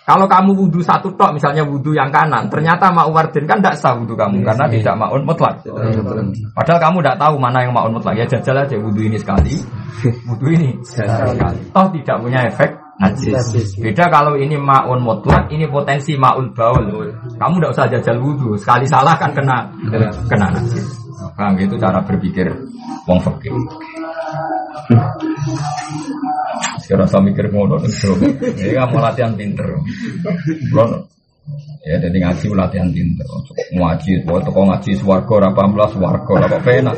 Kalau kamu wudhu satu tok, misalnya wudhu yang kanan, ternyata ma'u wardin kan tidak sah wudhu kamu karena tidak ma'un mutlak. Padahal kamu tidak tahu mana yang ma'un mutlak. Ya jajal aja wudhu ini sekali, wudhu ini sekali. Toh tidak punya efek najis. Beda kalau ini ma'un mutlak, ini potensi ma'ul baul. Kamu tidak usah jajal wudhu, sekali salah kan kena kena najis. Bang, itu cara berpikir wong fakir. Sekarang saya mikir ngono. Ini kamu latihan pinter. Ya, jadi ngaji latihan pinter. Ngaji, pokoknya toko ngaji swargo, apa belas swargo, apa penak.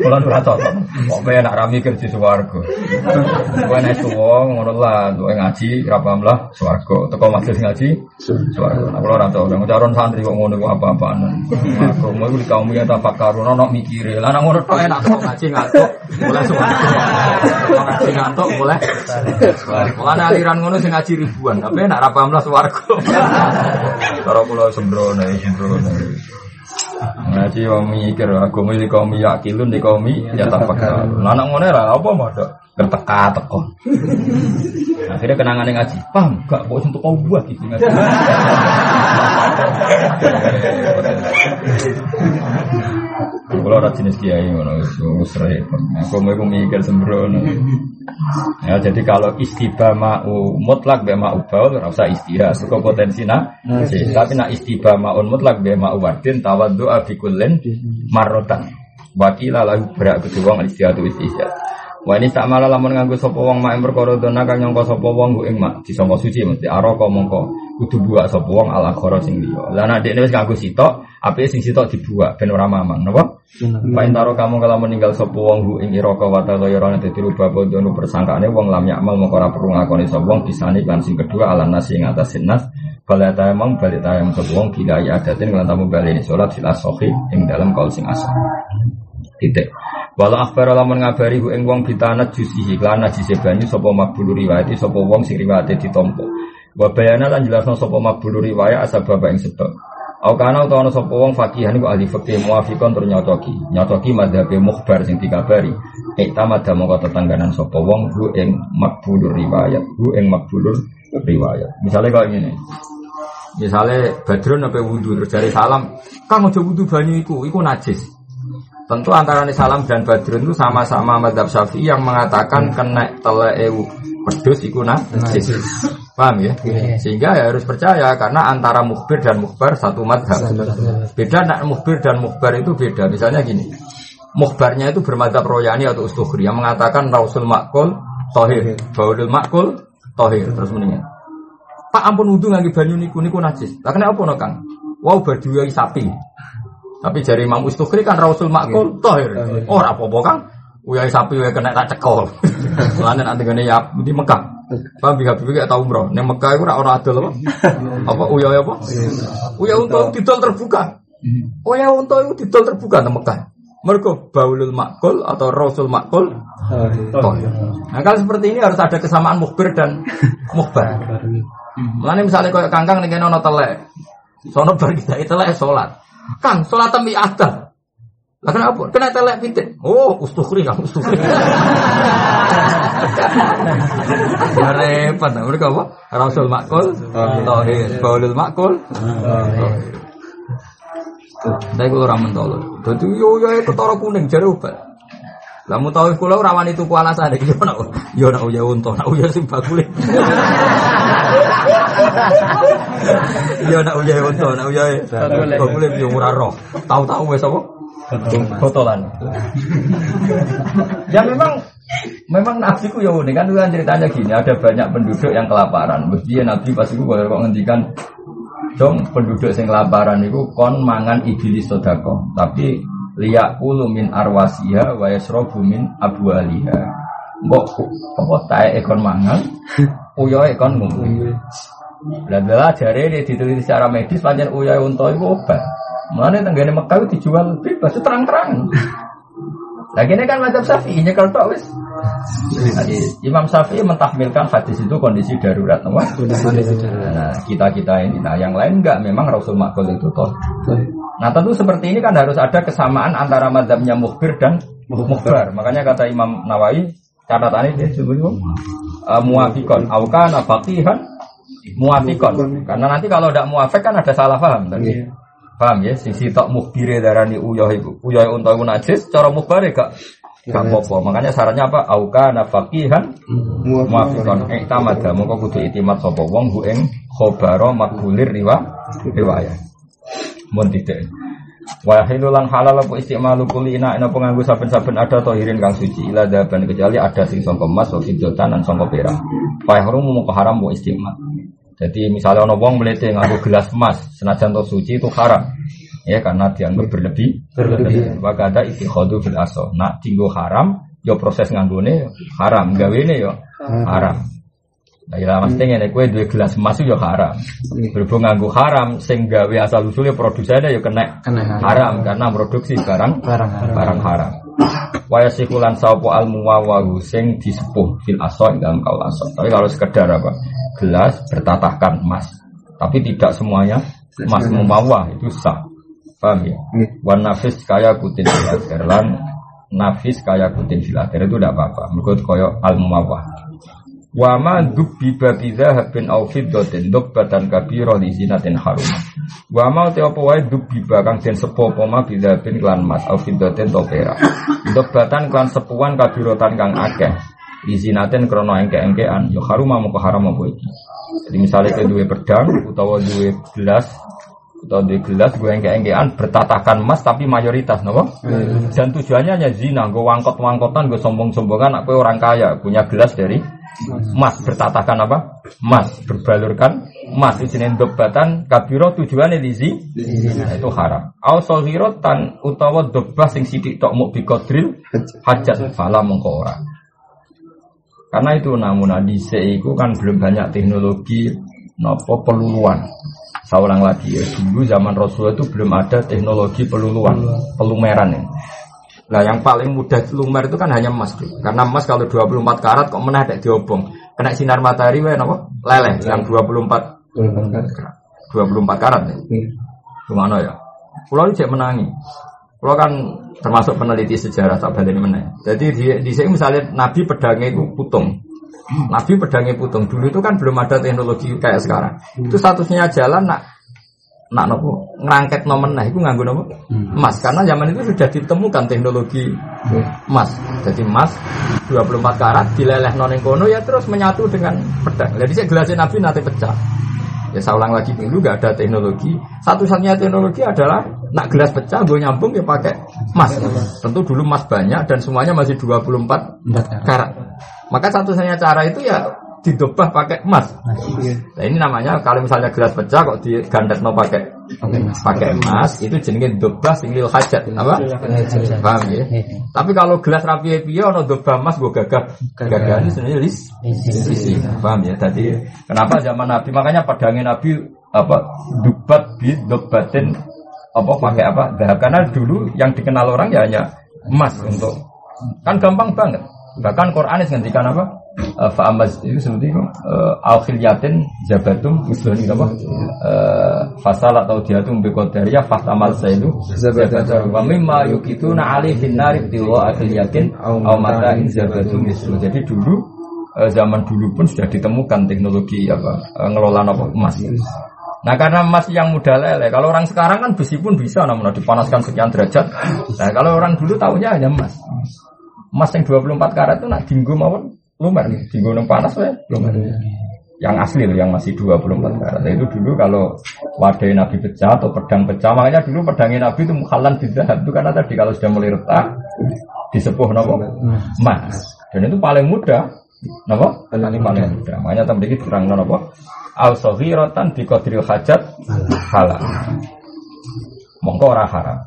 Bulan ora cocok. Kok penak ra mikir di swargo. Kowe nek suwo ngono lah, kowe ngaji ra paham lah swargo. Teko majelis ngaji swargo. Nah, kula ora tau nang caron santri kok ngono kok apa-apaan. Aku mau di kaum ya tak pakar ono mikire. Lah ngono enak kok ngaji ngantuk. Mulai swargo. Ngaji ngantuk mulai. Mulane aliran ngono sing ngaji ribuan, tapi enak ra paham lah swargo. Cara kula sembrono sembrono. Ngaji wong mikir agama iki kaum yakilun di kaum ya tafakkur. Lah anak ngono ra apa modok terteka teko. Akhirnya kenangan ngaji. Paham gak kok untuk kau buat gitu ngaji. Kalau ora jenis kiai ngono wis repot. Aku mau mikir sembrono. Ya jadi kalau istibah mau mutlak be mau baul ora usah istihad. Suka potensi nah. Tapi nak istibah maun mutlak be mau wadin tawaddu abi kullin marrotan. Wakila lahu berak kedua wong istihad wis Wah ini tak malah lamun nganggo sapa wong mak perkara dona kang nyangka sapa wong ku ing mak disangka suci mesti araka mongko kudu buak sapa wong ala khara sing liya. Lah nek dekne wis nganggo sitok, apike sing sitok dibuak ben ora mamang, napa? Pak Intaro kamu kalau meninggal sapa wong hu ing iraka wa tagayyarane dadi rubah bodono persangkaane wong lam yakmal mongko ora perlu ngakoni sapa wong lan sing kedua ala nasi ing atas nas balik tayamum balik tayamum sapa wong bila ya adatin lan tamu bali salat fil asohi ing dalam kaul sing asal. Titik. Walau akhbar lamun ngabari ku ing wong bitanat jusihi lan najise banyu sapa makbulu riwayat sapa wong sing riwayate ditampa. Wa bayana lan jelasno sapa makbulu riwayat asal bapak ing sebab. Au kana utawa ana sapa wong fakihan iku ahli fikih muafiqon tur nyocoki. Nyocoki madhabe mukhbar sing dikabari. Iktamada mongko tetangganan sapa wong ku ing makbulur riwayat, ku ing makbulur riwayat. Misalnya kalau ini, Misalnya Badrun apa wudhu terus dari salam, kang ojo wudhu banyu iku, iku najis. Tentu antara salam dan Badrun itu sama-sama madhab syafi'i yang mengatakan kena tele ewu pedus iku najis. Paham ya? Iya. Sehingga ya harus percaya karena antara mukbir dan mukbar satu madhab. Beda nak mukbir dan mukbar itu beda. Misalnya gini, mukbarnya itu bermadhab royani atau ustukhri yang mengatakan rausul makul tohir, baulul makul tohir. Terus mendingan. Pak ampun wudhu ngangge banyu niku niku najis. Lah kenapa no Kang? Wow berdua sapi. Tapi jari Imam Ustukhri kan rausul makul tohir. Oh apa-apa Kang. Uyai sapi uyai kena tak cekol. Soalnya nanti gini ya di Mekah. Paham bibi gak tau umroh. Neng Mekah itu ora ora adol apa? Apa uyai apa? Uyai untuk didol terbuka. Uyai untuk itu didol terbuka neng Mekah. Mereka baulul makul atau rausul makul tohir. Nah kalau seperti ini harus ada kesamaan mukbir dan mukbar. Mulane misalnya kayak kangkang nih ono telek. Sono bar kita telek salat. Kang, salat tembi ada. Lah kenapa? Kena telek pitik. Oh, ustukhri kang ustukhri. Ya repot. Mereka apa? Rasul makul, tauhid, baulul makul. Tapi kalau ramen tolong. Jadi yo yo ketara kuning jare obat. Lah mau tahu kula ora wani tuku alasan iki yo nak yo nak uya unta, nak uya Yo nak uya unta, nak uya bakule yo ora roh. Tahu-tahu wis apa? Botolan. ya memang memang nafsiku ya unik. Kan kan ceritanya gini ada banyak penduduk yang kelaparan. Mesti nabi pas itu kok ngendikan dong penduduk yang kelaparan itu kon mangan ibilis sodako tapi liyak min arwasiha wa yasrobu min abu aliha mbok apa tae ekon mangan uyo ekon ngombe lah lah jare ini diteliti secara medis pancen uyo unta itu obat Mulane tenggane Mekah itu dijual bebas terang-terang. Lagi ini kan macam Syafi'i nyekel tok wis. Jadi Imam Syafi'i mentahmilkan hadis itu kondisi darurat, nama. Nah, kita kita ini, nah yang lain enggak, memang Rasul Makul itu toh. Nah tentu seperti ini kan harus ada kesamaan antara madhabnya mukhbir dan mukhbar. Makanya kata Imam Nawawi catatannya dia sebutnya uh, muafikon, aukana faqihan muafikon. Karena nanti kalau tidak muafik kan ada salah paham tadi. Paham ya? Sisi tok mukhbire darani uyah iku. Uyah unta iku najis, cara mukhbare gak gak apa-apa. Makanya syaratnya apa? Auka nafaqihan muafiqan iktamada. Mongko kudu itimat sapa wong hu ing khabara makbulir riwa riwayat. Mun tidak. Wa hilulan halal apa istimalu kulli ina ina penganggu saben-saben ada tohirin kang suci ila daban kecuali ada sing sangka emas wa fidotan lan sangka perak. Fa harum mung haram wa istimal. Jadi misalnya ono wong melete nganggo gelas emas senajan to suci itu haram. Ya karena dianggap berlebih. Berlebih. Maka ada istiqodu fil aso. Nak tinggo haram, yo proses nganggone haram, gawene yo haram. Nah, ya mesti ngene kowe duwe gelas emas yo haram. Berhubung nganggo haram sing gawe asal usulnya produsennya yo kena Kena haram karena produksi barang Barang haram. barang haram. Waya sikulan sapa al muwawahu sing disepuh fil aso ing dalam kaul aso. Tapi kalau sekedar apa? Gelas bertatahkan emas. Tapi tidak semuanya emas mumawah itu sah. Paham ya? Wan nafis kaya kutin fil lan nafis kaya kutin fil itu tidak apa-apa. Menurut koyo al mumawah. Wa ma dubbi babi dhahabin aw fiddatin dubbatan kabira li zinatin harum. Wa ma te apa wae dubbi kang den sepo apa ma bidhabin klan mas aw fiddatin to perak. Dubbatan klan sepuan kabirotan kang akeh. Li zinatin krana engke-engkean yo harum moko haram apa iki. Jadi misalnya ke duwe pedang utawa duwe gelas atau duwe gelas gue engke-engkean bertatahkan emas tapi mayoritas nopo dan tujuannya hanya zina gue wangkot-wangkotan gue sombong-sombongan aku orang kaya punya gelas dari emas bertatahkan apa? Emas berbalurkan. Emas di sini dobatan kabiro tujuannya di zi nah, itu haram. Au sohiro tan utawa dobah sing sidik tok mau bikodril hajat fala mengko ora. Karena itu namun di itu kan belum banyak teknologi nopo peluluan. Saya ulang lagi ya dulu zaman Rasulullah itu belum ada teknologi peluluan pelumeran ya Nah yang paling mudah lumer itu kan hanya emas tuh. Karena emas kalau 24 karat kok menah ada diobong. Kena sinar matahari wae napa? Leleh yang 24 24 karat ya. Gimana ya? Pulau cek menangi. Pulau kan termasuk peneliti sejarah tak balik meneh. Jadi di, di sini misalnya Nabi pedangnya itu putung. Nabi pedangnya putung dulu itu kan belum ada teknologi kayak sekarang. Itu statusnya jalan nak nak nopo ngerangket nomen nah itu nganggo nopo? Emas karena zaman itu sudah ditemukan teknologi emas jadi emas 24 karat dileleh noning kono ya terus menyatu dengan pedang. Jadi saya gelasnya nabi nanti pecah. Ya saya ulang lagi dulu gak ada teknologi. Satu-satunya teknologi adalah nak gelas pecah gue nyambung ya pakai emas tentu dulu emas banyak dan semuanya masih 24 karat. Maka satu-satunya cara itu ya didobah pakai emas. Nah ini namanya kalau misalnya gelas pecah kok digandet no pakai pakai emas itu jenenge dobah sing lil hajat apa? Paham ya? Tapi kalau gelas rapi piye ono dobah emas gue gagah gagah ini sebenarnya lis. Paham ya? Tadi kenapa zaman Nabi makanya pedangnya Nabi apa dubat bi dobatin apa pakai apa? Nah, karena dulu yang dikenal orang ya hanya emas untuk kan gampang banget. Bahkan Quran ngendikan apa? Uh, fa'amaz itu seperti itu uh, al khilyatin jabatum usulani apa? Uh, fasal atau diatum biqadariyah fahtamal saidu zabatum wa mimma yukituna alaihin nari tiwa akhilyatin au mata'in zabatum usul jadi dulu zaman dulu pun sudah ditemukan teknologi apa ngelola apa emas. Nah karena emas yang mudah lele, kalau orang sekarang kan besi pun bisa namun dipanaskan sekian derajat. Nah kalau orang dulu tahunya hanya emas. Emas yang 24 karat itu nak dinggo mawon nih di gunung panas ya lumer yang asli loh yang masih 24 karat. Nah, itu dulu kalau wadah nabi pecah atau pedang pecah makanya dulu pedangnya nabi itu mukhalan tidak itu karena tadi kalau sudah mulai retak disepuh nopo? Emas dan itu paling mudah nopo? Paling paling mudah. Makanya tadi kita terang nopo? Al sohirotan di kodril hajat halal mongko ora haram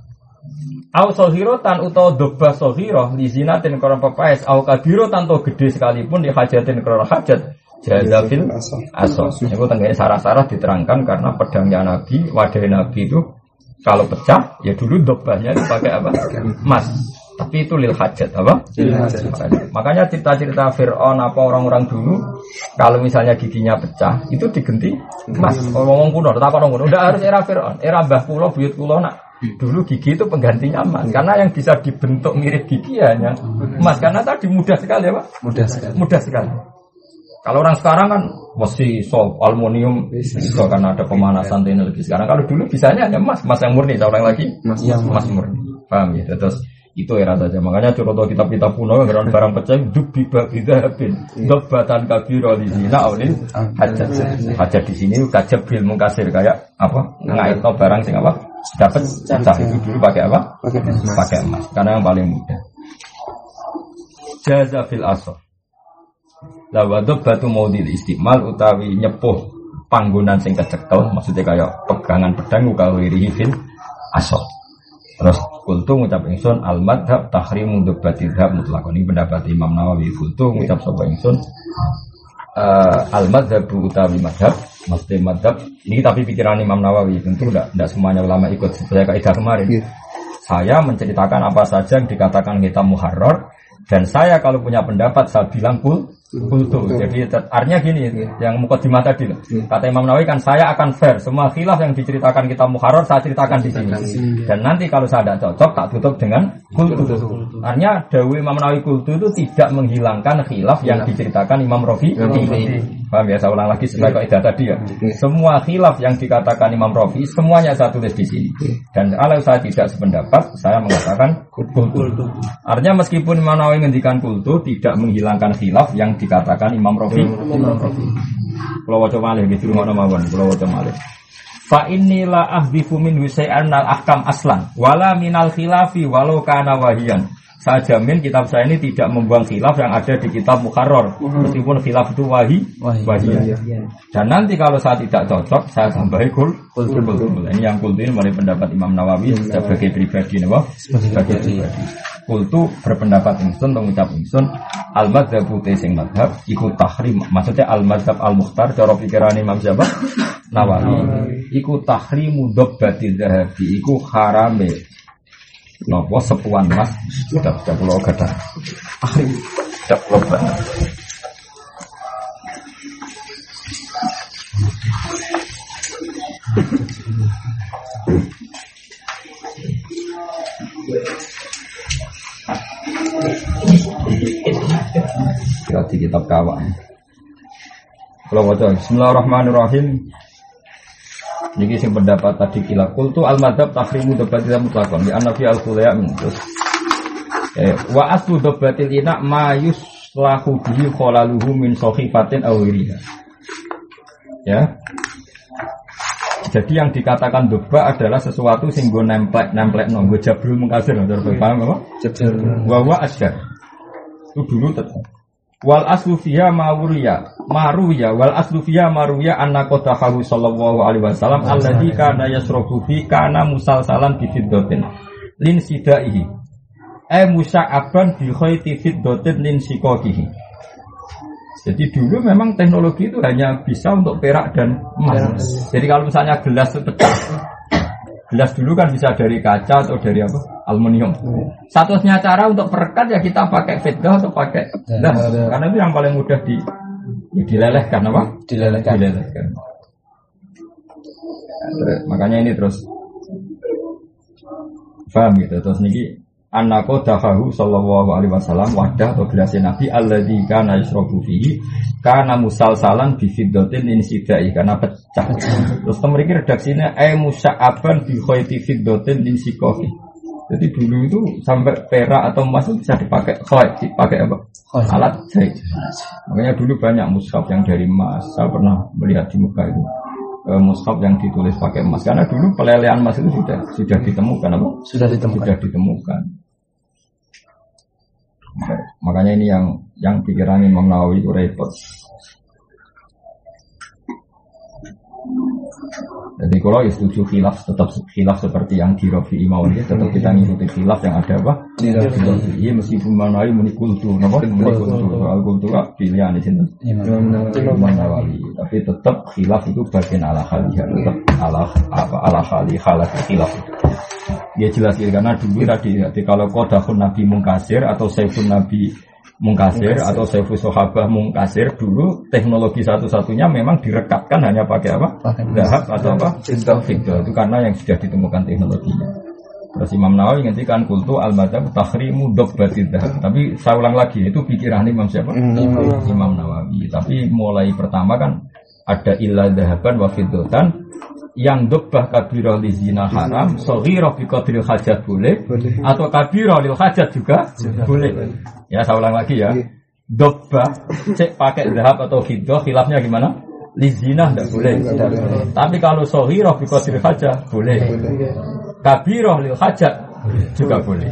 Au sohiro tan utawa doba sohiro di zinatin koron pepaes au kabiro tanto gede sekalipun di hajatin koron hajat jazafil asos. Itu tengganya sarah-sarah diterangkan karena pedangnya Nabi, wadah Nabi itu kalau pecah ya dulu dobanya dipakai apa? Emas. Tapi itu lil hajat apa? Makanya cerita-cerita Fir'aun apa orang-orang dulu kalau misalnya giginya pecah itu digenti emas. Ngomong kuno, tetap orang kuno. Udah harus era Fir'aun, era Mbah Kulo, buyut Kulo nak Dulu gigi itu penggantinya emas karena yang bisa dibentuk mirip gigi hanya emas karena tadi mudah sekali ya pak. Mudah sekali. Mudah sekali. Kalau orang sekarang kan mesti soft aluminium bisa karena ada pemanasan teknologi sekarang. Kalau dulu bisanya hanya emas, emas yang murni. Ulang lagi, emas, yang emas murni. Paham ya? Terus itu era saja. Makanya contoh kitab kitab kuno yang barang pecah dub biba bidabin dobatan kabiro di sini. Nah, ini hajat hajat di sini kajab bil mengkasir kayak apa? Ngait barang sing apa? Dapat cah itu dulu pakai apa? Pakai emas. Pakai emas. Karena yang paling mudah. Jaza fil asor. Lawadub batu maudil istimal utawi nyepuh panggonan sing kecekel maksudnya kayak pegangan pedang ukawiri fil asor. Terus kultu ngucap ingsun al madhab tahrimu debatil dhab mutlakon ini pendapat Imam Nawawi kultu ngucap sapa ingsun uh, al madhab utawi madhab Maksudnya madhab ini tapi pikiran Imam Nawawi tentu tidak tidak semuanya ulama ikut saya kaidah kemarin. Yeah. Saya menceritakan apa saja yang dikatakan kita muharrar dan saya kalau punya pendapat saya bilang pul kultu. Jadi artinya gini, yang mukadimah tadi loh. Kata Imam Nawawi kan saya akan fair. Semua khilaf yang diceritakan kita muharrar saya ceritakan di sini. Dan nanti kalau saya tidak cocok tak tutup dengan kultu. Artinya Dawi Imam Nawawi kultu itu tidak menghilangkan khilaf yang diceritakan Imam Rafi. Paham ya? Saya ulang lagi sesuai kaidah tadi ya. Semua khilaf yang dikatakan Imam Rafi semuanya saya tulis di sini. Dan kalau saya tidak sependapat, saya mengatakan kultu. Artinya meskipun Imam Nawawi ngendikan kultu tidak menghilangkan khilaf yang dikatakan Imam Rafi. Imam Rafi. Kalau wajah malih gitu rumah mawon, kalau wajah malih. Fa inilah ahdifu min husai'an al ahkam aslan wala minal khilafi walau kana wahiyan. Saya jamin kitab saya ini tidak membuang khilaf yang ada di kitab Mukharrar meskipun khilaf itu wahi wahi. Dan nanti kalau saya tidak cocok saya tambahi kul kul kul. Ini yang kul ini mulai pendapat Imam Nawawi sebagai pribadi, nih, sebagai pribadi. Kultu berpendapat ingsun mengucap ingsun al madzhab sing madhab iku tahrim. Maksudnya al madzhab al mukhtar cara pikiran Imam Jabar Nawawi. Iku tahrimu dobbati dhahabi iku harame nopo sepuan mas sudah sudah pulau gada sudah pulau you. Kira di kitab kawan. Kalau baca Bismillahirrahmanirrahim. Niki sing pendapat tadi kila kultu al madhab tahrimu tidak mutlakon. Di anafi al kuliah terus. Eh, wa aslu debatil ina ma yuslahu bihi kholaluhu min sohifatin awiriha ya. Jadi yang dikatakan doba adalah sesuatu sing gue nemplek nemplek no gue jabrul mengkasir paham apa? Wawa asgar itu dulu tetap Wal aslu fiha mawuriya maruya wal aslu fiha maruya anna qadahu sallallahu alaihi wasallam alladzi kana yasrabu fi kana musalsalan bi fiddatin lin sidaihi. Ay musa'aban bi khayti fiddatin lin sikokihi jadi dulu memang teknologi itu hanya bisa untuk perak dan emas. Jadi kalau misalnya gelas itu pecah, gelas dulu kan bisa dari kaca atau dari apa? Aluminium. Satunya cara untuk perekat ya kita pakai fitdah atau pakai gelas. Karena itu yang paling mudah di ya dilelehkan apa? Dilelehkan. Dilelehkan. Makanya ini terus paham gitu terus niki anako dahahu sallallahu alaihi wasallam wadah atau gelas nabi alladzi kana yasrabu fihi kana musalsalan bi fiddatin in sidai karena pecah. Terus mriki redaksinya ay musa'aban bi khayti fiddatin in sikofi. Jadi dulu itu sampai perak atau emas itu bisa dipakai khayt dipakai apa? Alat jahit. Makanya dulu banyak mushaf yang dari emas. Saya pernah melihat di muka itu mushaf yang ditulis pakai emas. Karena dulu pelelehan emas itu sudah sudah ditemukan apa? Sudah ditemukan. sudah ditemukan. Makanya ini yang yang pikiran Imam Nawawi itu repot jadi kalau ya setuju khilaf tetap khilaf seperti yang di Rafi Imam ini tetap kita ngikuti khilaf yang ada apa? Di Rafi. Iya meskipun Imam Nawawi muni kultu, napa muni kultu soal kultu kan pilihan di sini Nawawi. Tapi tetap khilaf itu bagian ala khaliyah tetap ala apa ala khaliyah khalaf khilaf. Dia jelas ya, karena dulu tadi, tadi kalau kodahun Nabi Mungkasir atau Saifun Nabi Mungkasir atau Saiful Sohabah Mungkasir dulu teknologi satu-satunya memang direkatkan hanya pakai apa? Dahab atau apa? Fiddah. Itu karena yang sudah ditemukan teknologinya. Terus Imam Nawawi ngendikan kultu al madhab tahrimu dobbatid dahab. Tapi saya ulang lagi itu pikiran Imam siapa? Imam Nawawi. Tapi mulai pertama kan ada ilah dahaban wa fiddotan yang dobbah kabirah li zina haram, soghirah bi qadril hajat boleh, atau kabirah lil hajat juga boleh. Ya saya ulang lagi ya. Dobbah cek pakai dahab atau fiddah khilafnya gimana? Li zina tidak boleh. Tapi kalau soghirah bi qadril hajat boleh. Kabirah lil hajat juga boleh.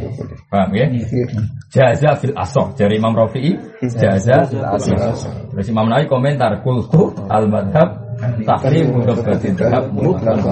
Paham ya? Jaza fil asoh dari Imam Rafi'i Jaza fil asoh Terus Imam Nawawi komentar Kultu al madhab Tahrim untuk bertindak Mutlak